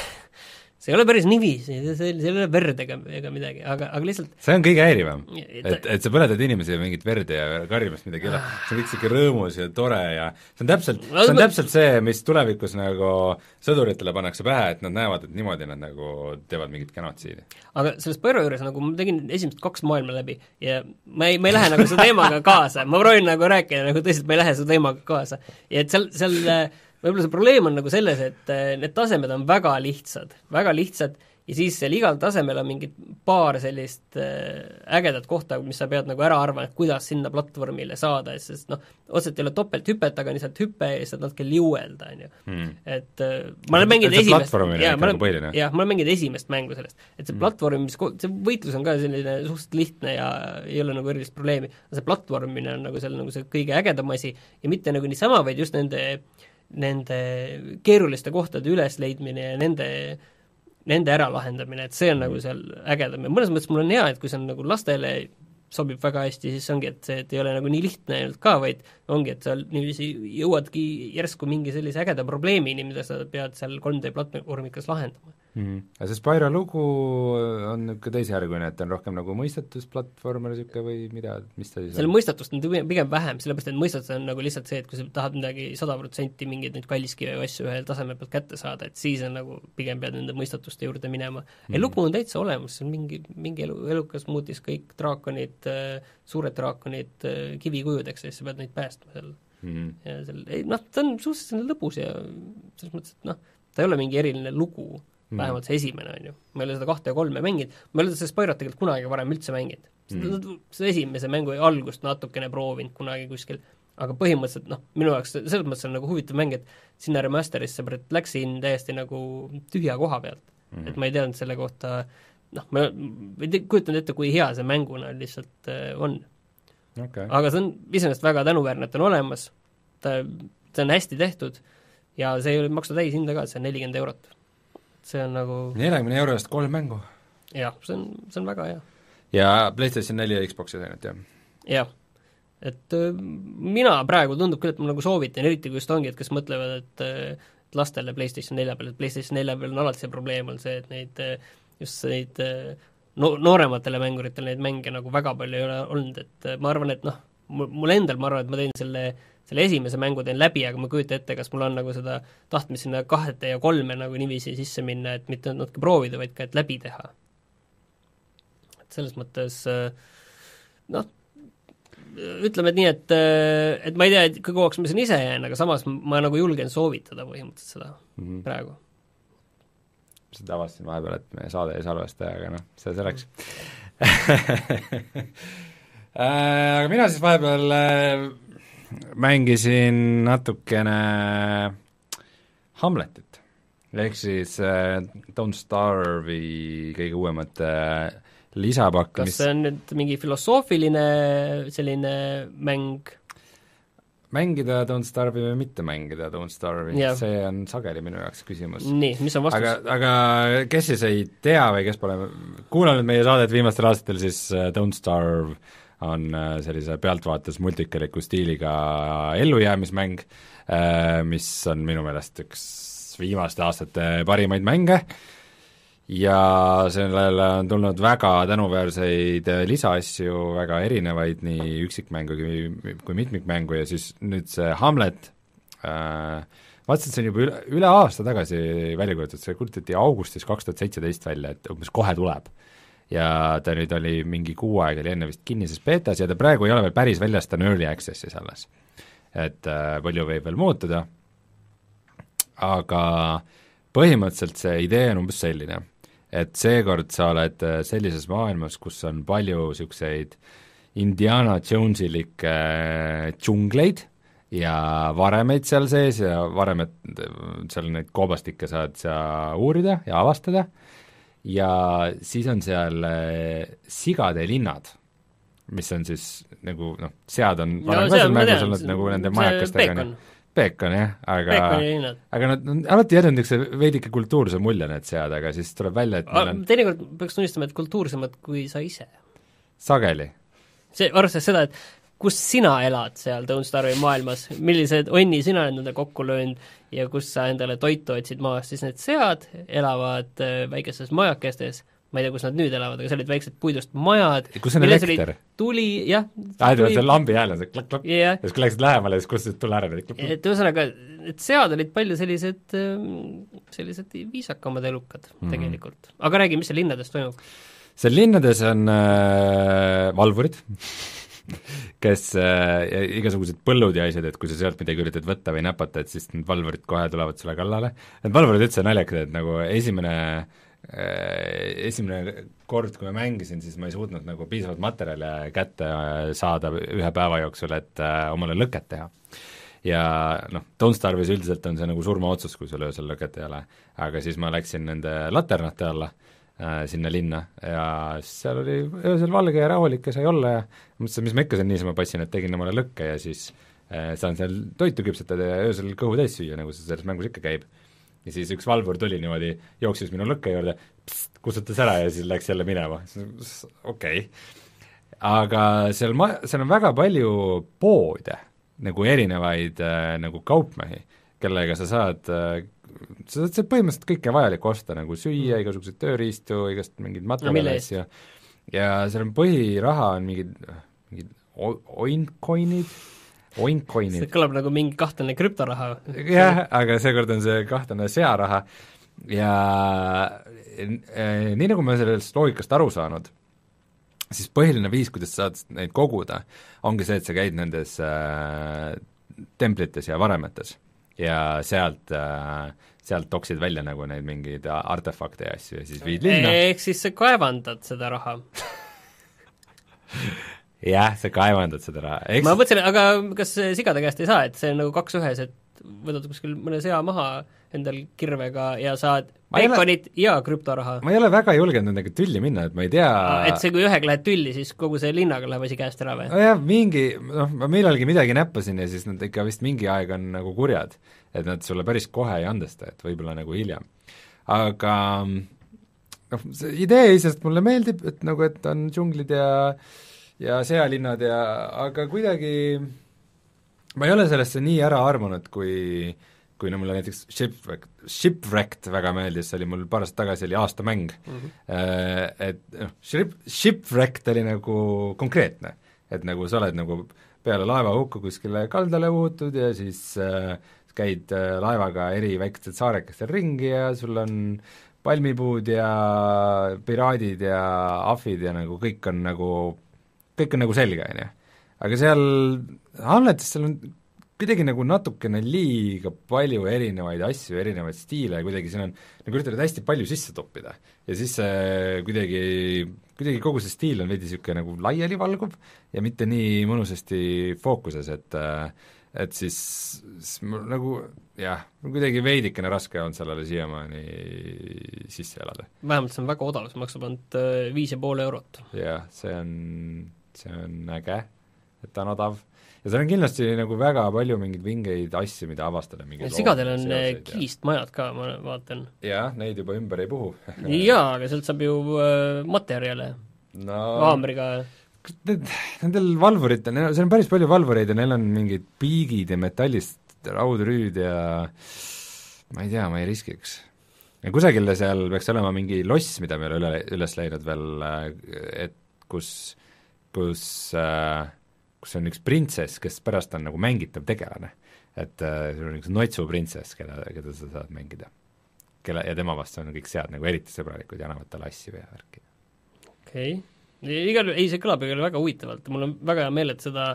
see ei ole päris niiviisi, see, ei ole verd ega, ega midagi, aga, aga lihtsalt see on kõige häirivam, Et- et, sa põletad inimesele mingit verd ja karjumist midagi ei ole, see on kõik sihuke rõõmus ja tore ja see on täpselt, see on täpselt see, mis tulevikus nagu sõduritele pannakse pähe, et nad näevad, et niimoodi nad nagu teevad mingit genotsiidi. aga selle Spyro juures nagu ma tegin esimesed kaks maailma läbi ja ma ei, ma ei lähe nagu selle teemaga [laughs] kaasa, ma proovin nagu rääkida nagu tõsiselt, ma ei lähe selle teemaga kaasa. ja et seal, seal äh, võib-olla see probleem on nagu selles, et äh, need tasemed on väga lihtsad, väga lihtsad ja siis seal igal tasemel on mingid paar sellist äh, ägedat kohta, mis sa pead nagu ära arvama, et kuidas sinna platvormile saada, sest noh, otseselt ei ole topelthüpet, aga lihtsalt hüpe ja saad natuke liuelda, on ju Hmm. et äh, ma olen mänginud esimest jaa, ma olen nagu jah, ma olen mänginud esimest mängu sellest. et see platvormis, see võitlus on ka selline suhteliselt lihtne ja ei ole nagu erilist probleemi, aga see platvormimine on nagu seal nagu see kõige ägedam asi ja mitte nagu niisama, vaid just nende nende keeruliste kohtade ülesleidmine ja nende nende äralahendamine, et see on nagu seal ägedam ja mõnes mõttes mul on hea, et kui see on nagu lastele sobib väga hästi, siis ongi, et see, et ei ole nagu nii lihtne ainult ka, vaid ongi, et sa niiviisi jõuadki järsku mingi sellise ägeda probleemini, mida sa pead seal 3D platvormikas lahendama. Mm. aga see Spyro lugu on niisugune teisejärguline, et ta on rohkem nagu mõistetusplatvormer niisugune või mida, mis ta siis seal on? mõistatust on pigem vähem, sellepärast et mõistatus on nagu lihtsalt see, et kui sa tahad midagi sada protsenti mingeid neid kalliskive või asju ühel tasemel pealt kätte saada, et siis on nagu pigem pead nende mõistatuste juurde minema mm.. ei, lugu on täitsa olemas, see on mingi, mingi elu, elukas muutis kõik draakonid, suured draakonid äh, kivikujudeks ja siis sa pead neid päästma seal mm. ja seal, ei noh, ta on suhteliselt lõbus ja selles mõttes, et noh, ta ei ole mingi eriline lugu mm., vähemalt see esimene, on ju. ma ei ole seda kahte ja kolme mänginud, ma ei ole seda Spyrot tegelikult kunagi varem üldse mänginud mm.. seda esimese mängu algust natukene proovinud kunagi kuskil, aga põhimõtteliselt noh, minu jaoks selles mõttes on nagu huvitav mäng, et sinna remaster'isse läksin täiesti nagu tühja koha pealt mm.. et ma ei teadnud selle kohta noh, ma ei kujutanud ette, kui hea see mänguna lihtsalt äh, on okay. aga see on iseenesest väga tänuväärne, et ta on olemas, ta, see on hästi tehtud ja see ei ole maksta täishinda ka, see on nelikümmend eurot. See on nagu neljakümne euro eest kolm mängu. jah, see on, see on väga hea. ja PlayStation neli ja Xbox'i ainult, jah? jah. et mina praegu tundub küll, et ma nagu soovitan, eriti kui just ongi, et kes mõtlevad, et lastele PlayStation nelja peal, et PlayStation nelja peal on alati see probleem, on see, et neid just neid no noorematele mänguritele neid mänge nagu väga palju ei ole olnud, et ma arvan, et noh, mul, endal, ma arvan, et ma teen selle selle esimese mängu teen läbi, aga ma ei kujuta ette, kas mul on nagu seda tahtmist sinna kahte ja kolme nagu niiviisi sisse minna, et mitte natuke proovida, vaid ka, et läbi teha. et selles mõttes äh, noh, ütleme, et nii, et, äh, et ma ei tea, et kui kauaks ma siin ise jään, aga samas ma nagu julgen soovitada põhimõtteliselt seda mm -hmm. praegu. seda avastasin vahepeal, et meie saade ei salvesta, aga noh, see selleks [laughs] Äh, aga mina siis vahepeal mängisin natukene Hamletit, ehk siis äh, Don't Starve'i kõige uuemat äh, lisapakk, kas mis see on nüüd mingi filosoofiline selline mäng, mängida Don't Starve'i või mitte mängida Don't Starve'i Jah. see on sageli minu jaoks küsimus. nii, mis on vastus? aga, aga kes siis ei tea või kes pole kuulanud meie saadet viimastel aastatel, siis äh, Don't Starve on äh, sellise pealtvaates multikaliku stiiliga ellujäämismäng, mis on minu meelest üks viimaste aastate parimaid mänge ja sellele on tulnud väga tänuväärseid äh, lisaasju, väga erinevaid, nii üksikmängu kui, kui mitmikmängu ja siis nüüd see Hamlet äh, vaatasin, see on juba üle, üle aasta tagasi välja kuulutatud, see kuulutati augustis kaks tuhat seitseteist välja, et umbes kohe tuleb. Ja ta nüüd oli mingi kuu aega oli enne vist kinnises betas ja ta praegu ei ole veel päris väljas, ta on early access'is alles. et äh, palju võib veel muutuda, aga põhimõtteliselt see idee on umbes selline, et seekord sa oled äh, sellises maailmas, kus on palju niisuguseid Indiana Jonesilikke äh, džungleid ja varemeid seal sees ja varemed, seal neid koobastikke saad sa uurida ja avastada, ja siis on seal äh, sigade linnad, mis on siis nagu noh, sead on varem ka seal mängus olnud nagu nende majakestega, peekon, peekon jah, aga aga nad on alati jätnud niisuguse veidike kultuurse mulje, need sead, aga siis tuleb välja, et neil on teinekord peaks tunnistama, et kultuursemad kui sa ise. sageli. see, arvestades seda, et kus sina elad seal Don't Starve'i maailmas, millised onni sina oled nendega kokku löönud ja kus sa endale toitu otsid maast, siis need sead elavad äh, väikestes majakestes, ma ei tea, kus nad nüüd elavad, aga see olid väiksed puidust majad, kus on elekter? tuli, jah, aa, see lambi hääl on see klakk-klakk ja jah, siis kui läksid lähemale, siis kustutasid tule ära, et ühesõnaga, et sead olid palju sellised, sellised viisakamad elukad mm. -hmm. tegelikult. aga räägi, mis seal linnades toimub? seal linnades on äh, valvurid kes äh, igasugused põllud ja asjad, et kui sa sealt midagi üritad võtta või näpata, et siis need valvurid kohe tulevad sulle kallale. Need valvurid üldse naljakad, et nagu esimene äh, esimene kord, kui ma mängisin, siis ma ei suutnud nagu piisavalt materjale kätte saada ühe päeva jooksul, et äh, omale lõket teha. ja noh, Don't Starve'is üldiselt on see nagu surmaotsus, kui sul öösel lõket ei ole, aga siis ma läksin nende laternate alla sinna linna ja seal oli öösel valge ja rahulik ja sai olla ja mõtlesin, mis ma ikka seal niisama passin, et tegin omale lõkke ja siis äh, saan seal toitu küpsetada ja öösel kõhu täis süüa, nagu see selles mängus ikka käib. ja siis üks valvur tuli niimoodi, jooksis minu lõkke juurde, kustutas ära ja siis läks jälle minema, okei okay. aga seal ma-, seal on väga palju poode, nagu erinevaid äh, nagu kaupmehi, kellega sa saad äh, sa saad põhimõtteliselt kõike vajalikku osta, nagu süüa, igasuguseid tööriistu, igast mingeid materjale ja ja seal on põhiraha on mingid, mingid oincoin'id, oincoin'id see kõlab nagu mingi kahtlane krüptoraha. jah, aga seekord on see kahtlane searaha. Ja eh, nii, nagu ma sellest loogikast aru saanud, siis põhiline viis, kuidas sa saad neid koguda, ongi see, et sa käid nendes äh, templites ja varemetes ja sealt äh, sealt toksid välja nagu neid mingeid artefakte ja asju ja siis viid linna. ehk siis sa kaevandad seda raha. [laughs] jah, sa kaevandad seda raha, eks ma mõtlesin, aga kas sigade käest ei saa, et see on nagu kaks ühes, et võtad kuskil mõne sea maha endal kirvega ja saad ei ole- ja krüptoraha. ma ei ole väga julgenud nendega tülli minna, et ma ei tea et see, kui ühega lähed tülli, siis kogu see linnaga läheb asi käest ära või? nojah, mingi, noh, ma millalgi midagi näppasin ja siis nad ikka vist mingi aeg on nagu kurjad. et nad sulle päris kohe ei andesta, et võib-olla nagu hiljem. aga noh, see idee iseenesest mulle meeldib, et nagu, et on džunglid ja ja sealinnad ja aga kuidagi ma ei ole sellesse nii ära armunud, kui kui no mulle näiteks Shipwreck, Shipwrecked väga meeldis, see oli mul paar aastat tagasi, oli aastamäng mm, -hmm. et noh, Ship, Shipwrecked oli nagu konkreetne, et nagu sa oled nagu peale laevahukku kuskile kaldale uhutud ja siis äh, käid äh, laevaga eri väikestel saarekestel ringi ja sul on palmipuud ja piraadid ja ahvid ja nagu kõik on nagu, kõik on nagu selge, on ju. aga seal Hamletis seal on kuidagi nagu natukene liiga palju erinevaid asju, erinevaid stiile kuidagi siin on, nagu üritavad hästi palju sisse toppida. ja siis see kuidagi, kuidagi kogu see stiil on veidi niisugune nagu laialivalguv ja mitte nii mõnusasti fookuses, et et siis, siis mul nagu jah, kuidagi veidikene raske on sellele siiamaani sisse elada. vähemalt see on väga odav, see maksab ainult äh, viis ja pool eurot. jah, see on, see on äge, et ta on odav ja seal on kindlasti nagu väga palju mingeid vingeid asju, mida avastada. sigadel on äh, kiistmajad ka, ma vaatan. jah, neid juba ümber ei puhu [laughs] jaa, aga sealt saab ju äh, materjale no haamriga. Need, nendel valvuritel, seal on päris palju valvureid ja neil on mingid piigid ja metallist raudrüüd ja ma ei tea, ma ei riskiks. ja kusagil seal peaks olema mingi loss, mida me ei ole üle, üles leidnud veel, et kus, kus äh, kus on üks printsess, kes pärast on nagu mängitav tegelane. et äh, sul on üks Notsu printsess, keda, keda sa saad mängida. kelle, ja tema vastu on kõik sead nagu eriti sõbralikud ja annavad talle asju ja värki. okei okay., igal juhul, ei see kõlab igal juhul väga huvitavalt, mul on väga hea meel, et seda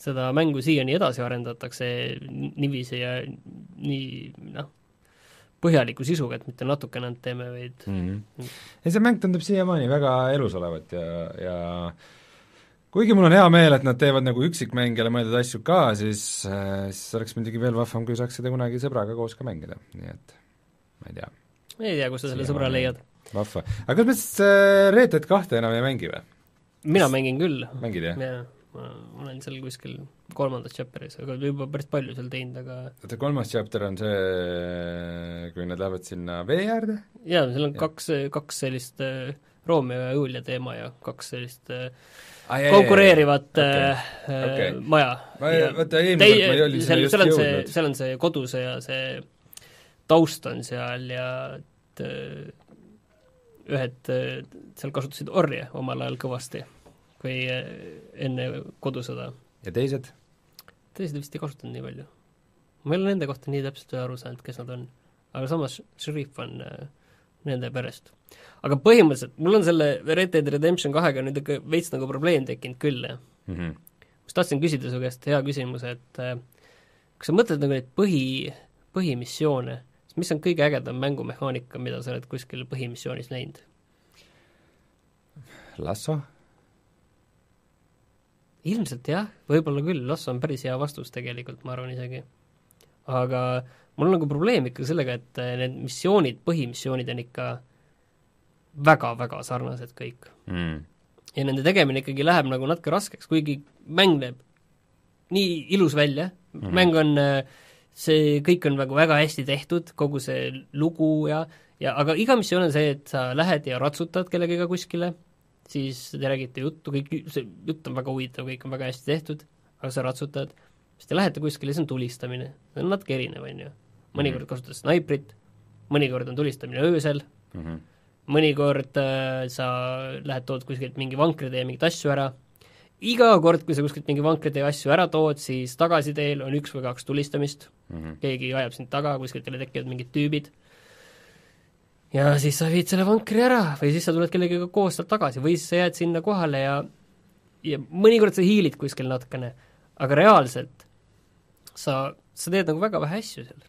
seda mängu siiani edasi arendatakse niiviisi ja nii noh, põhjaliku sisuga, et mitte natukene ainult teeme, vaid mm -hmm. ja see mäng tundub siiamaani väga elus olevat ja, ja kuigi mul on hea meel, et nad teevad nagu üksikmängijale mõeldud asju ka, siis, siis oleks muidugi veel vahvam, kui saaks seda kunagi sõbraga koos ka mängida, nii et ma ei tea. ei tea, kus sa selle sõbra leiad. vahva. aga kas me siis äh, Red Dead kahte enam ei mängi või? mina mängin küll. mängid, jah? jaa, ma olen seal kuskil kolmandas chapter'is, aga juba päris palju seal teinud, aga oota, kolmas chapter on see, kui nad lähevad sinna vee äärde? jaa, seal on ja. kaks, kaks sellist äh, Romeo ja Julia teema ja kaks sellist äh, Ah, konkureerivat jaa, äh, Okei. äh, maja. ma Ja vaata eelmine kord ma ei olnud seal, seal on see, seal on see koduse ja see taust on seal ja et äh, ühed äh, seal kasutasid orje omal ajal kõvasti, kui enne kodusõda. ja teised? teised vist ei kasutanud nii palju. ma ei ole nende kohta nii täpselt aru saanud, kes nad on. aga samas Sheriff on äh, nende perest. aga põhimõtteliselt mul on selle Red Dead Redemption kahega nüüd ikka veits nagu probleem tekkinud küll, mm. -hmm. ma tahtsin küsida su käest hea küsimuse, et äh, kas sa mõtled nagu neid põhi, põhimissioone, mis on kõige ägedam mängumehaanika, mida sa oled kuskil põhimissioonis näinud? Lasso? ilmselt jah, võib-olla küll, Lasso on päris hea vastus tegelikult, ma arvan isegi. aga mul on nagu probleem ikka sellega, et äh, need missioonid, põhimissioonid on ikka väga-väga sarnased kõik. mm. ja nende tegemine ikkagi läheb nagu natuke raskeks, kuigi mäng näeb nii ilus välja mm, -hmm. mäng on, see kõik on nagu väga hästi tehtud, kogu see lugu ja, ja aga iga missioon on see, et sa lähed ja ratsutad kellegagi kuskile, siis te räägite juttu, kõik, see jutt on väga huvitav, kõik on väga hästi tehtud, aga sa ratsutad, siis te lähete kuskile, see on tulistamine, see on natuke erinev, on ju. Mõnikord kasutad snaiprit, mõnikord on tulistamine öösel Mm -hmm. mõnikord äh, sa lähed, tood kuskilt mingi vankritee mingeid asju ära, iga kord, kui sa kuskilt mingi vankritee asju ära tood, siis tagasiteel on üks või kaks tulistamist Mm -hmm. keegi ajab sind taga, kuskilt jälle tekivad mingid tüübid, ja siis sa viid selle vankri ära või siis sa tuled kellegagi koos sealt tagasi või siis sa jääd sinna kohale ja ja mõnikord sa hiilid kuskil natukene, aga reaalselt sa, sa teed nagu väga vähe asju seal.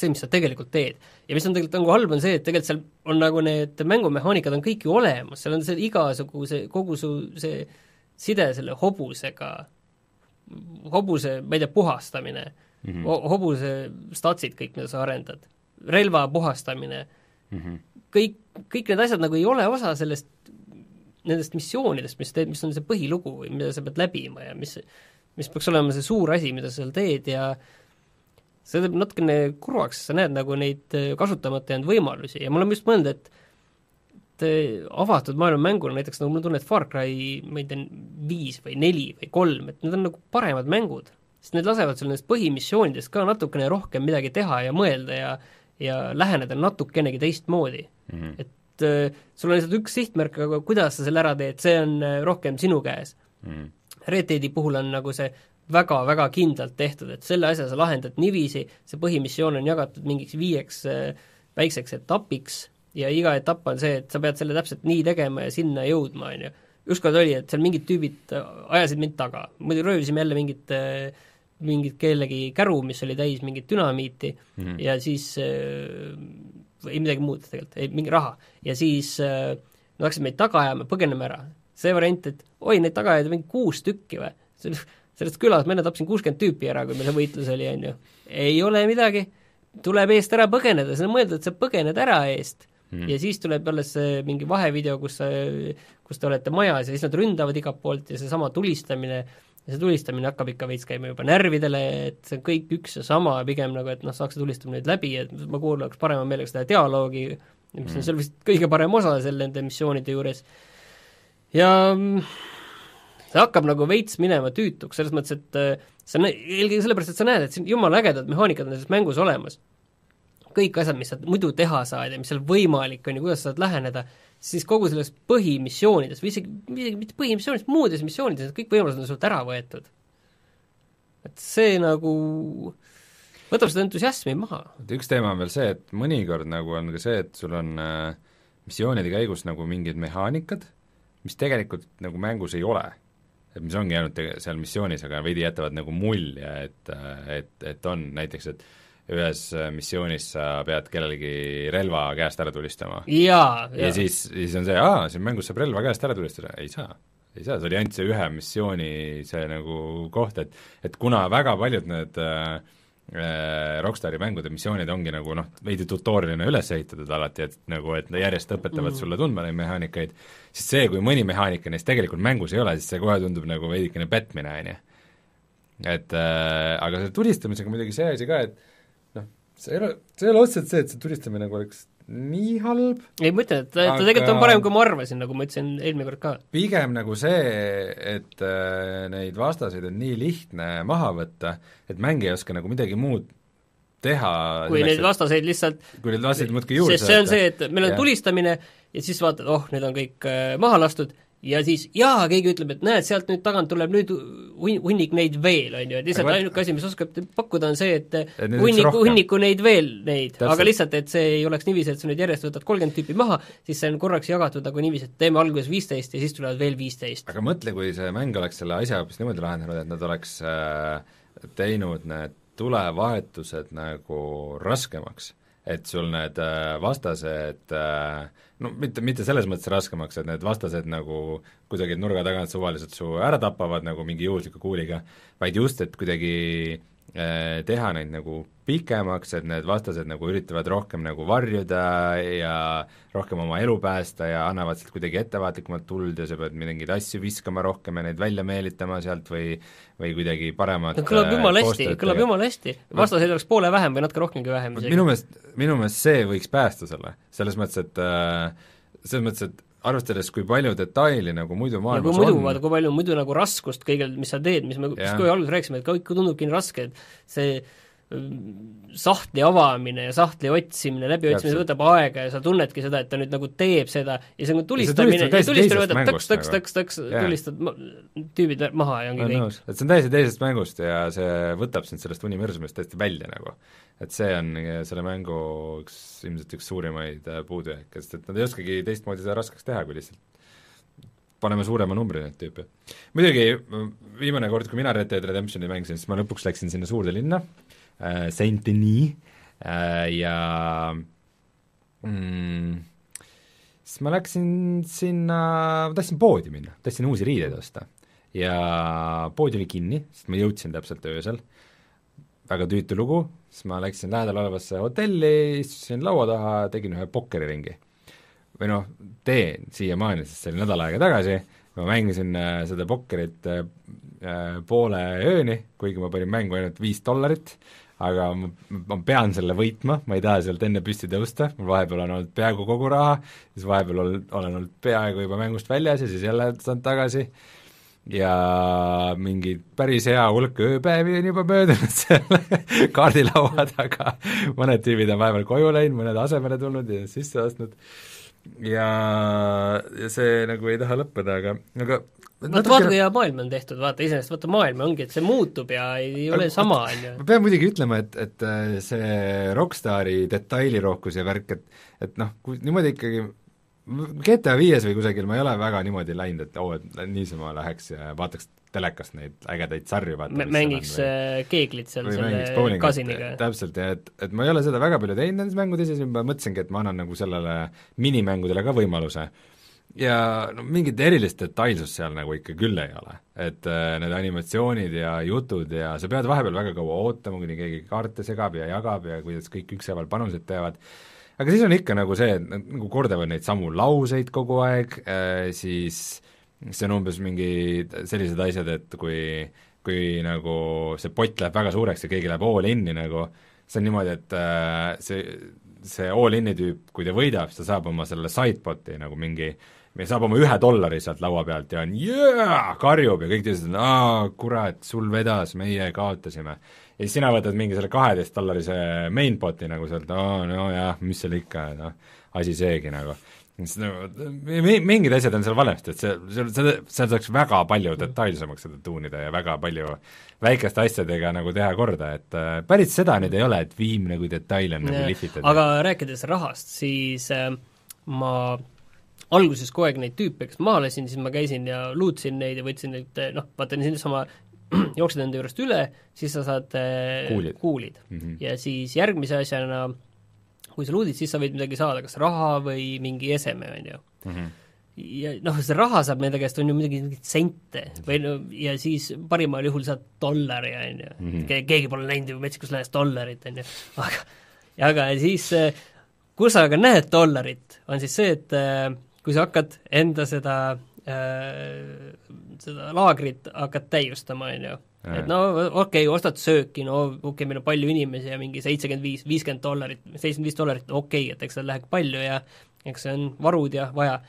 See, mis sa tegelikult teed. ja mis on tegelikult nagu halb, on see, et tegelikult seal on nagu need mängumehaanikad on kõik ju olemas, seal on see igasuguse, kogu su see side selle hobusega, hobuse, ma ei tea, puhastamine mm. -hmm. hobuse statsid kõik, mida sa arendad, relva puhastamine Mm -hmm. kõik, kõik need asjad nagu ei ole osa sellest, nendest missioonidest, mis teed, mis on see põhilugu või mida sa pead läbima ja mis, mis peaks olema see suur asi, mida sa seal teed ja see teeb natukene kurvaks, sa näed nagu neid äh, kasutamata jäänud võimalusi ja mul on just mõelnud, et et äh, avatud maailma mänguna näiteks nagu mul on tunne, et Far Cry, ma ei tea, viis või neli või kolm, et need on nagu paremad mängud. sest need lasevad sul nendest põhimissioonidest ka natukene rohkem midagi teha ja mõelda ja ja läheneda natukenegi teistmoodi Mm -hmm. et äh, sul on lihtsalt üks sihtmärk, aga kuidas sa selle ära teed, see on äh, rohkem sinu käes. Mm -hmm. Red Deadi puhul on nagu see väga-väga kindlalt tehtud, et selle asja sa lahendad niiviisi, see põhimissioon on jagatud mingiks viieks äh, väikseks etapiks ja iga etapp on see, et sa pead selle täpselt nii tegema ja sinna jõudma, on ju. ükskord oli, et seal mingid tüübid äh, ajasid mind taga, muidu röövisime jälle mingit äh, mingit kellegi käru, mis oli täis mingit dünamiiti mm -hmm. ja siis äh, ei midagi muud tegelikult, ei mingi raha, ja siis äh, nad hakkasid meid taga ajama, põgeneme ära. see variant, et oi, neid taga ajada mingi kuus tükki või, [laughs] sellest külas ma enne tapsin kuuskümmend tüüpi ära, kui meil see võitlus oli, on ju. ei ole midagi, tuleb eest ära põgeneda, see on mõeldud, et sa põgened ära eest mm. -hmm. ja siis tuleb alles see mingi vahevideo, kus sa, kus te olete majas ja siis nad ründavad igalt poolt ja seesama tulistamine, ja see tulistamine hakkab ikka veits käima juba närvidele, et see on kõik üks ja sama, pigem nagu, et noh, saaks see tulistamine nüüd läbi, et ma kuulaks parema meelega seda dialoogi, mis on seal vist kõige parem osa seal nende missioonide juures. ja mm, see hakkab nagu veits minema tüütuks, selles mõttes, et äh, sa nä-, eelkõige sellepärast, et sa näed, et siin jumala ägedad mehaanikad on selles mängus olemas. kõik asjad, mis sa muidu teha saad ja mis seal võimalik on ja kuidas sa saad läheneda, siis kogu selles põhimissioonides või isegi, isegi mitte põhimissioonides, muudes missioonides, kõik võimalused on sult ära võetud. et see nagu võtab seda entusiasmi maha. üks teema on veel see, et mõnikord nagu on ka see, et sul on äh, missioonide käigus nagu mingid mehaanikad, mis tegelikult nagu mängus ei ole. Mis ongi jäänud seal missioonis, aga veidi jätavad nagu mulje, et, et, et on näiteks, et ühes missioonis sa pead kellelgi relva käest ära tulistama. jaa, ja siis, siis on see, aa, siin mängus saab relva käest ära tulistada, ei saa. ei saa, see oli ainult see ühe missiooni see nagu koht, et et kuna väga paljud need äh, Rockstari mängude missioonid ongi nagu noh, veidi tutorial'ina üles ehitatud alati, et nagu, et järjest õpetavad mm. sulle tundma neid mehaanikaid, siis see, kui mõni mehaanika neist tegelikult mängus ei ole, siis see kohe tundub nagu veidikene petmine, on ju. et äh, aga selle tulistamisega muidugi see asi ka, et noh, see ei ole, see ei ole otseselt see, et see tulistamine nagu oleks nii halb, ei, ma ütlen, et ta, ta tegelikult on parem, kui ma arvasin, nagu ma ütlesin eelmine kord ka. pigem nagu see, et äh, neid vastaseid on nii lihtne maha võtta, et mäng ei oska nagu midagi muud teha kui neid vastaseid lihtsalt kui neid vastaseid muudkui juurde sest see on see, et meil on Jah. tulistamine ja siis vaatad, oh, need on kõik äh, maha lastud ja siis jaa, keegi ütleb, et näed, sealt nüüd tagant tuleb nüüd hun- hunnik neid veel, on ju, et lihtsalt ainuke asi, mis oskab pakkuda, on see, et oleks hunniku, neid veel, neid, aga lihtsalt, et see ei oleks niiviisi, et sa nüüd järjest võtad kolmkümmend tüüpi maha, siis see on korraks jagatud nagu niiviisi, et teeme alguses viisteist ja siis tulevad veel viisteist. aga mõtle, kui see mäng oleks selle asja hoopis niimoodi lahendanud, et nad oleks äh, teinud need tulevahetused nagu raskemaks. Et sul need äh, vastased äh, no mitte, mitte selles mõttes raskemaks, et need vastased nagu kuidagi nurga tagant suvaliselt su ära tapavad nagu mingi juhusliku kuuliga, vaid just, et kuidagi teha neid nagu pikemaks, et need vastased nagu üritavad rohkem nagu varjuda ja rohkem oma elu päästa ja annavad sealt kuidagi ettevaatlikumalt tuld ja sa pead mingeid asju viskama rohkem ja neid välja meelitama sealt või või kuidagi paremat no kõlab äh, jumala hästi, kõlab jumala hästi, vastaseid oleks poole vähem või natuke rohkemgi vähem minu meelest, minu meelest see võiks päästa selle, selles mõttes, et äh, selles mõttes, et arvestades, kui palju detaili nagu muidu kui maailmas muidu, on, vaata, kui palju muidu nagu raskust kõigel, mis sa teed, mis me vist kohe alguses rääkisime, et kõik tundubki nii raske, et see sahtli avamine ja sahtli otsimine, läbiotsimine võtab aega ja sa tunnedki seda, et ta nüüd nagu teeb seda ja see on tulistamine, tulistamine võtab mängust tõks, tõks, nagu. tulistad ma- tüübid maha ja ongi olen kõik. nõus, et see on täiesti teisest mängust ja see võtab sind sellest universumist täiesti välja nagu. et see on selle mängu üks, ilmselt üks suurimaid äh, puudujääke, sest et nad ei oskagi teistmoodi seda raskeks teha, kui lihtsalt paneme suurema numbri neid tüüpe. muidugi viimane kord, kui mina Red Dead Redemptioni mängisin, siis ma lõpuks läksin sinna suurde linna Saint-Denis. Äh, ja mm, siis ma läksin sinna, ma tahtsin poodi minna, tahtsin uusi riideid osta. ja pood oli kinni, sest ma jõudsin täpselt öösel, väga tüütu lugu, siis ma läksin lähedal olevasse hotelli, istusin laua taha, tegin ühe pokkeriringi. või noh, teen siiamaani, sest see oli nädal aega tagasi, ma mängisin äh, seda pokkerit poole ööni, kuigi ma panin mängu ainult viis dollarit, aga ma, ma pean selle võitma, ma ei taha sealt enne püsti tõusta, mul vahepeal on olnud peaaegu kogu raha, siis vahepeal ol-, olen olnud peaaegu juba mängust väljas ja siis jälle saanud tagasi. Ja mingi päris hea hulk ööpäevi on juba möödunud [laughs] seal kaardilaua taga, mõned tüübid on vahepeal koju läinud, mõned asemele tulnud ja sisse ostnud ja, ja see nagu ei taha lõppeda, aga, aga vaata, vaata kui hea maailm on tehtud, vaata iseenesest, vaata maailm ongi, et see muutub ja ei, ei ole Aga sama, on ju. ma pean muidugi ütlema, et, et äh, see Rockstari detailirohkus ja värk, et et noh, kui niimoodi ikkagi GTA viies või kusagil ma ei ole väga niimoodi läinud, et oo, et niisama läheks ja vaataks telekast neid ägedaid sarju, vaata mängiks äh, keeglit seal või selle kasiniga. täpselt, ja et, et ma ei ole seda väga palju teinud nendes mängudes ja siis ma mõtlesingi, et ma annan nagu sellele minimängudele ka võimaluse. ja no mingit erilist detailsust seal nagu ikka küll ei ole. et äh, need animatsioonid ja jutud ja sa pead vahepeal väga kaua ootama, kuni keegi kaarte segab ja jagab ja kuidas kõik ükshaaval panuseid teevad, aga siis on ikka nagu see, et nagu kordavad neid samu lauseid kogu aeg äh,, siis see on umbes mingi sellised asjad, et kui, kui nagu see pott läheb väga suureks ja keegi läheb all in'i nagu, see on niimoodi, et äh, see, see all in'i tüüp, kui ta võidab, siis ta saab oma selle sidepot'i nagu mingi saab oma ühe dollari sealt laua pealt ja on jaa, karjub ja kõik teised on aa, kurat, sul vedas, meie kaotasime. ja siis sina võtad mingi selle kaheteist dollarise mainbot'i nagu sealt, aa, nojah, mis seal ikka, noh, asi seegi nagu siis nagu mi- mingid asjad on seal valesti, et see, seal, seda, seal saaks väga palju detailsemaks seda tuunida ja väga palju väikeste asjadega nagu teha korda, et äh, päris seda nüüd ei ole, et viimne kui detail on nagu lihvitud. aga rääkides rahast, siis äh, ma alguses kogu aeg neid tüüpe, kes maha lasin, siis ma käisin ja luutsin neid ja võtsin neid noh, vaata niisama [clears throat] jooksed enda juurest üle, siis sa saad äh, Kuulid. kuulid. mm. -hmm. ja siis järgmise asjana, kui sa luudid, siis sa võid midagi saada, kas raha või mingi eseme, on ju Mm -hmm. ja noh, see raha saab nende käest, on ju muidugi mingeid sente või no ja siis parimal juhul saad dollari, on ju Mhm. Ke-, keegi pole näinud ju metsikus läänes dollarit, on ju, aga aga siis, eh, kus sa aga näed dollarit, on siis see, et eh, kui sa hakkad enda seda äh, seda laagrit hakkad täiustama, on ju, et no okei okay,, ostad sööki, no okei okay,, meil on palju inimesi ja mingi seitsekümmend viis, viiskümmend dollarit, seitsekümmend viis dollarit, okei okay,, et eks seal läheb palju ja eks see on varud ja vaja.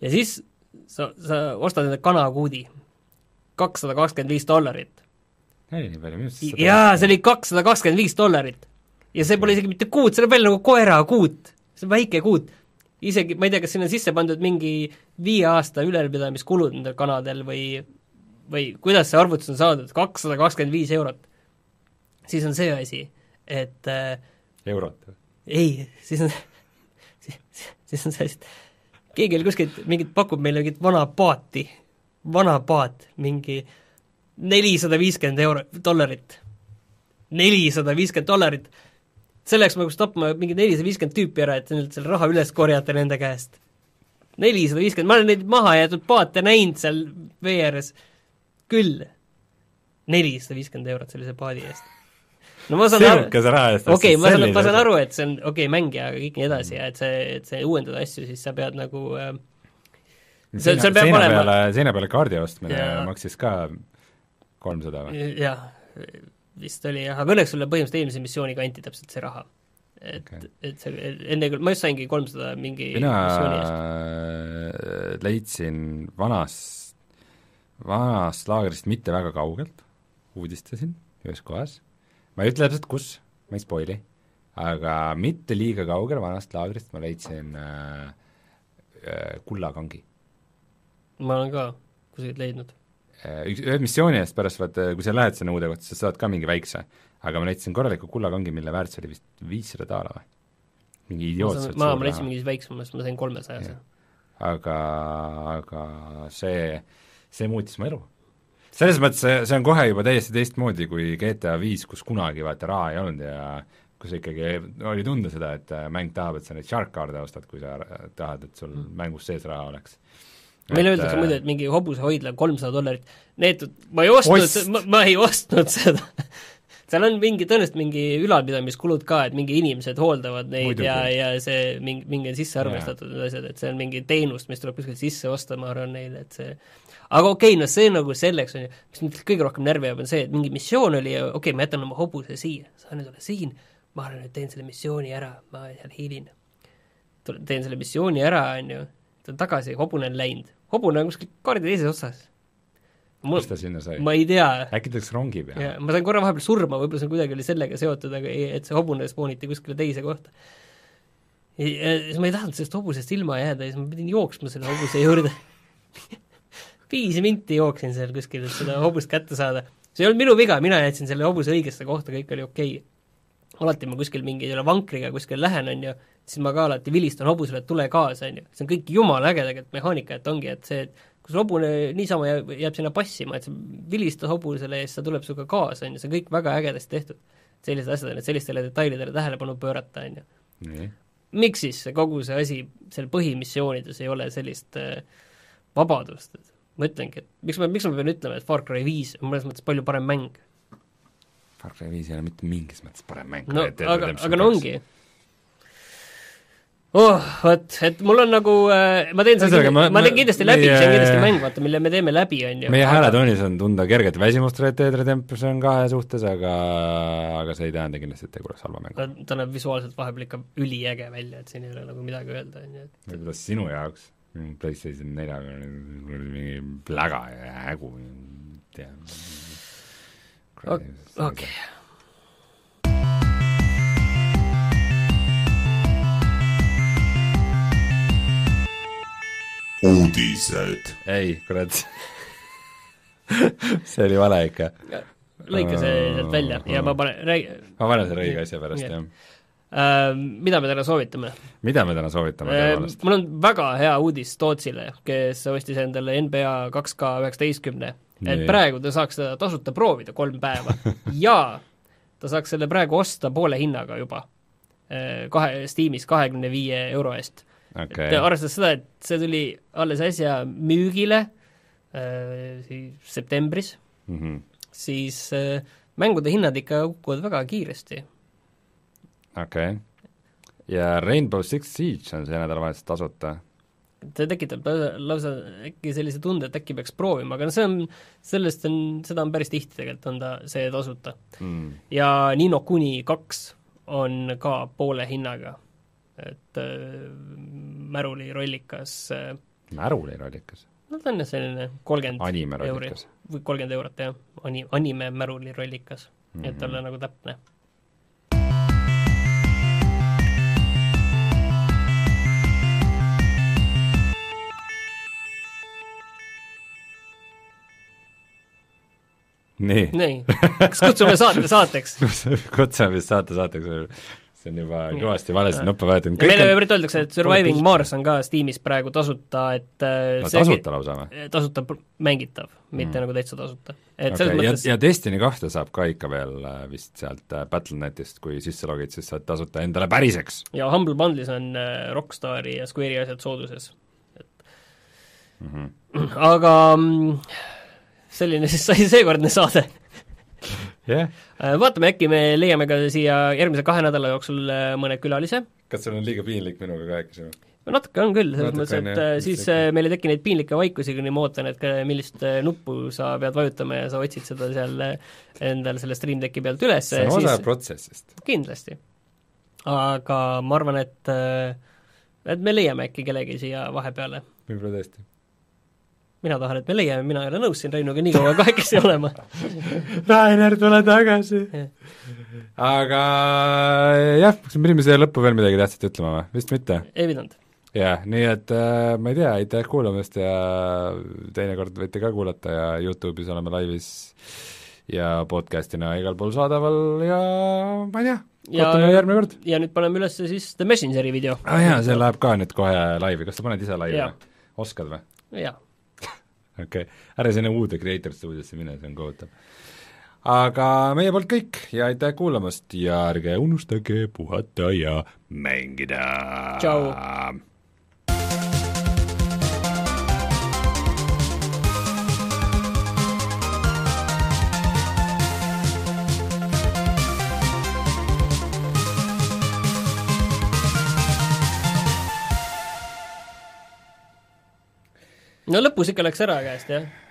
ja siis sa, sa ostad endale kanakuudi, kakssada kakskümmend viis dollarit. oli nii palju, minu arust jaa, see oli kakssada kakskümmend viis dollarit. ja see pole isegi mitte kuut, see näeb välja nagu koerakuut, see on väike kuut. isegi, ma ei tea, kas sinna on sisse pandud mingi viie aasta ülalpidamiskulud nendel kanadel või või kuidas see arvutus on saadud, kakssada kakskümmend viis eurot. siis on see asi, et äh, eurot? ei, siis on [laughs] siis, siis on see asi, et keegi oli kuskilt mingit, pakub meile mingit vana paati, vana paat, mingi nelisada viiskümmend euro, dollarit. nelisada viiskümmend dollarit, selleks ma peaks tapma mingi nelisada viiskümmend tüüpi ära, et neilt selle raha üles korjata nende käest. nelisada viiskümmend, ma olen neid maha jäetud paate näinud seal vee ääres küll nelisada viiskümmend eurot sellise paadi eest. [laughs] no ma saan raha eest okei okay,, ma saan, ma saan aru, et see on okei okay, mängija, aga kõik nii edasi ja et see, et see uuendada asju, siis sa pead nagu äh, see, see peab olema peale, seina peale kaardi ostmine ja. maksis ka kolmsada või? jah, vist oli jah, aga õnneks sulle põhimõtteliselt eelmise missiooniga anti täpselt see raha. et okay., et see, enne küll, ma just saingi kolmsada mingi mina leidsin vanast vanast laagrist mitte väga kaugelt, uudistasin ühes kohas, ma ei ütle täpselt, kus, ma ei spoili, aga mitte liiga kaugel vanast laagrist ma leidsin äh, äh, kullakangi. ma olen ka kusagilt leidnud äh,. Üks, ühe missiooni eest pärast vaata, kui sa lähed sinna uude kohta, sa saad ka mingi väikse, aga ma leidsin korraliku kullakangi, mille väärtus oli vist viissada daala või? mingi idiootselt ma, ma leidsin mingi väiksemast, ma sain kolmesajase. aga, aga see see muutis mu elu. selles mõttes see, see on kohe juba täiesti teistmoodi kui GTA viis, kus kunagi vaata raha ei olnud ja kus ikkagi oli tunda seda, et äh, mäng tahab, et sa neid shark card'e ostad, kui sa tahad, et sul mm. mängus sees raha oleks. meile öeldakse äh, muidu, et mingi hobusehoidla kolmsada dollarit, need, ma ei ostnud, ma, ma ei ostnud [laughs] seda seal on mingi, tõenäoliselt mingi ülalpidamiskulud ka, et mingi inimesed hooldavad neid Muidugi. ja, ja see mingi, mingi on sisse arvestatud need asjad, et see on mingi teenust, mis tuleb kuskilt sisse osta, ma arvan neile, et see aga okei okay,, no see nagu selleks, on ju, mis mind kõige rohkem närvi ajab, on see, et mingi missioon oli ja okei okay,, ma jätan oma hobuse siia, sa nüüd ole siin, ma arvan, et teen selle missiooni ära, ma seal hiilin. teen selle missiooni ära, on ju, tulen tagasi, hobune on läinud. hobune on kuskil kaardi teises otsas. kus ta sinna sai? ma ei tea. äkki ta läks rongi peale? ma sain korra vahepeal surma, võib-olla see kuidagi oli sellega seotud, aga ei, et see hobune spooniti kuskile teise kohta. ja siis ma ei tahtnud sellest hobusest ilma jääda ja siis ma pidin jooksma selle hobuse juurde [laughs] viis minti jooksin seal kuskil, et seda hobust kätte saada. see ei olnud minu viga, mina jätsin selle hobuse õigesse kohta, kõik oli okei okay. alati ma kuskil mingi selle vankriga kuskil lähen, on ju, siis ma ka alati vilistan hobusele, et tule kaasa, on ju. see on kõik jumala äge tegelikult mehaanika, et ongi, et see, et kui sul hobune niisama jääb, jääb sinna passima, et sa vilistad hobusele ja siis ta tuleb sinuga kaasa, on ju, see on kõik väga ägedasti tehtud. sellised asjad on, et sellistele detailidele tähelepanu pöörata, on ju. miks siis kogu see asi seal põhimissioonides ei ole sellist äh, vabadust, et ma ütlengi, et miks ma, miks ma pean ütlema, et Far Cry viis on mõnes mõttes palju parem mäng? Far Cry viis ei ole mitte mingis mõttes parem mäng. no aga, aga no ongi. oh, vot, et mul on nagu äh,, ma teen seda, ma, ma teen kindlasti läbi, see on kindlasti mäng, vaata, mille me teeme läbi, on ju. meie hääletoonis on tunda kerget väsimust Red Dead Redemption kahe suhtes, aga aga see ei tähenda kindlasti, et tegu oleks halva mängu. ta näeb visuaalselt vahepeal ikka üliäge välja, et siin ei ole nagu midagi öelda, on ju, et kuidas sinu jaoks? PlayStation neljaga oli mingi pläga ja hägu, tea. okei. uudised. ei, kurat [laughs] see oli vale ikka. lõika see sealt välja ja ma panen, räägi. ma panen selle õige asja pärast, jah mida me täna soovitame? mida me täna soovitame tõepoolest? mul on väga hea uudis Tootsile, kes ostis endale NBA kaks K üheksateistkümne, et praegu ta saaks seda tasuta proovida kolm päeva [laughs] ja ta saaks selle praegu osta poole hinnaga juba, äh, kahe, Steamis kahekümne viie euro eest okay.. et arvestades seda, et see tuli alles äsja müügile äh, septembris mm, -hmm. siis äh, mängude hinnad ikka kukuvad väga kiiresti okei okay.. ja Rainbow Six Siege on see nädalavahetus tasuta. see tekitab lausa, äkki sellise tunde, et äkki peaks proovima, aga no see on, sellest on, seda on päris tihti tegelikult, on ta see tasuta mm. ja Nino Kuni kaks on ka poole hinnaga. et äh, Märuli rollikas äh, märulirallikas, no ta on jah selline kolmkümmend euri või kolmkümmend eurot jah, ani-, anime Märuli rollikas mm, -hmm. et Mhm. olla nagu täpne. Nii nii, kas kutsume saate [laughs] saateks? kutsume vist saate saateks, see on juba kõvasti valesti nuppe vajutatud, meile on võib-olla öeldakse, et Surviving. Mars on ka Steamis praegu tasuta, et äh, no, see tasuta lausa või? tasuta pr- mängitav, mitte Mm. nagu täitsa tasuta. et selles okay. ja, mõttes ja Destiny kahte saab ka ikka veel äh, vist sealt äh, Battle.netist, kui sisse logid, siis saad tasuta endale päriseks ja Humble Bundle'is on äh, Rockstari ja Square'i asjad sooduses. [clears throat] mm. -hmm. aga selline siis sai seekordne saade. jah yeah., Äh, vaatame, äkki me leiame ka siia järgmise kahe nädala jooksul äh, mõne külalise. kas sul on liiga piinlik minuga kahekesi või? no natuke on küll, selles mõttes, et jah, äh, siis ikka. meil ei teki neid piinlikke vaikusi, kuni ma ootan, et ka millist nuppu sa pead vajutama ja sa otsid seda seal endal selle Stream Decki pealt üles, see on osa siis protsessist. kindlasti. aga ma arvan, et et me leiame äkki kellegi siia vahepeale. võib-olla tõesti. Mina tahan, et me leiame, mina ei ole nõus siin Reinuga nii kaua kahekesi olema. [laughs] Rainer, tule tagasi aga jah, kas me pidime siia lõppu veel midagi tähtsat ütlema või? vist mitte? ei pidanud. jah, nii et äh, ma ei tea, aitäh kuulamast ja teinekord võite ka kuulata ja Youtube'is oleme laivis ja podcastina igal pool saadaval ja ma ei tea, Ja- kohtume järgmine kord. ja nüüd paneme üles siis The Messengeri video. aa ah, jaa, see läheb ka nüüd kohe laivi, kas sa paned ise laivi või? oskad või? jaa. Okei okay., ära sinna uude Creator Studiosse mine, see on kohutav. aga meie poolt kõik ja aitäh kuulamast ja ärge unustage puhata ja mängida. Tšau. No lõpus ikka läks ära käest, jah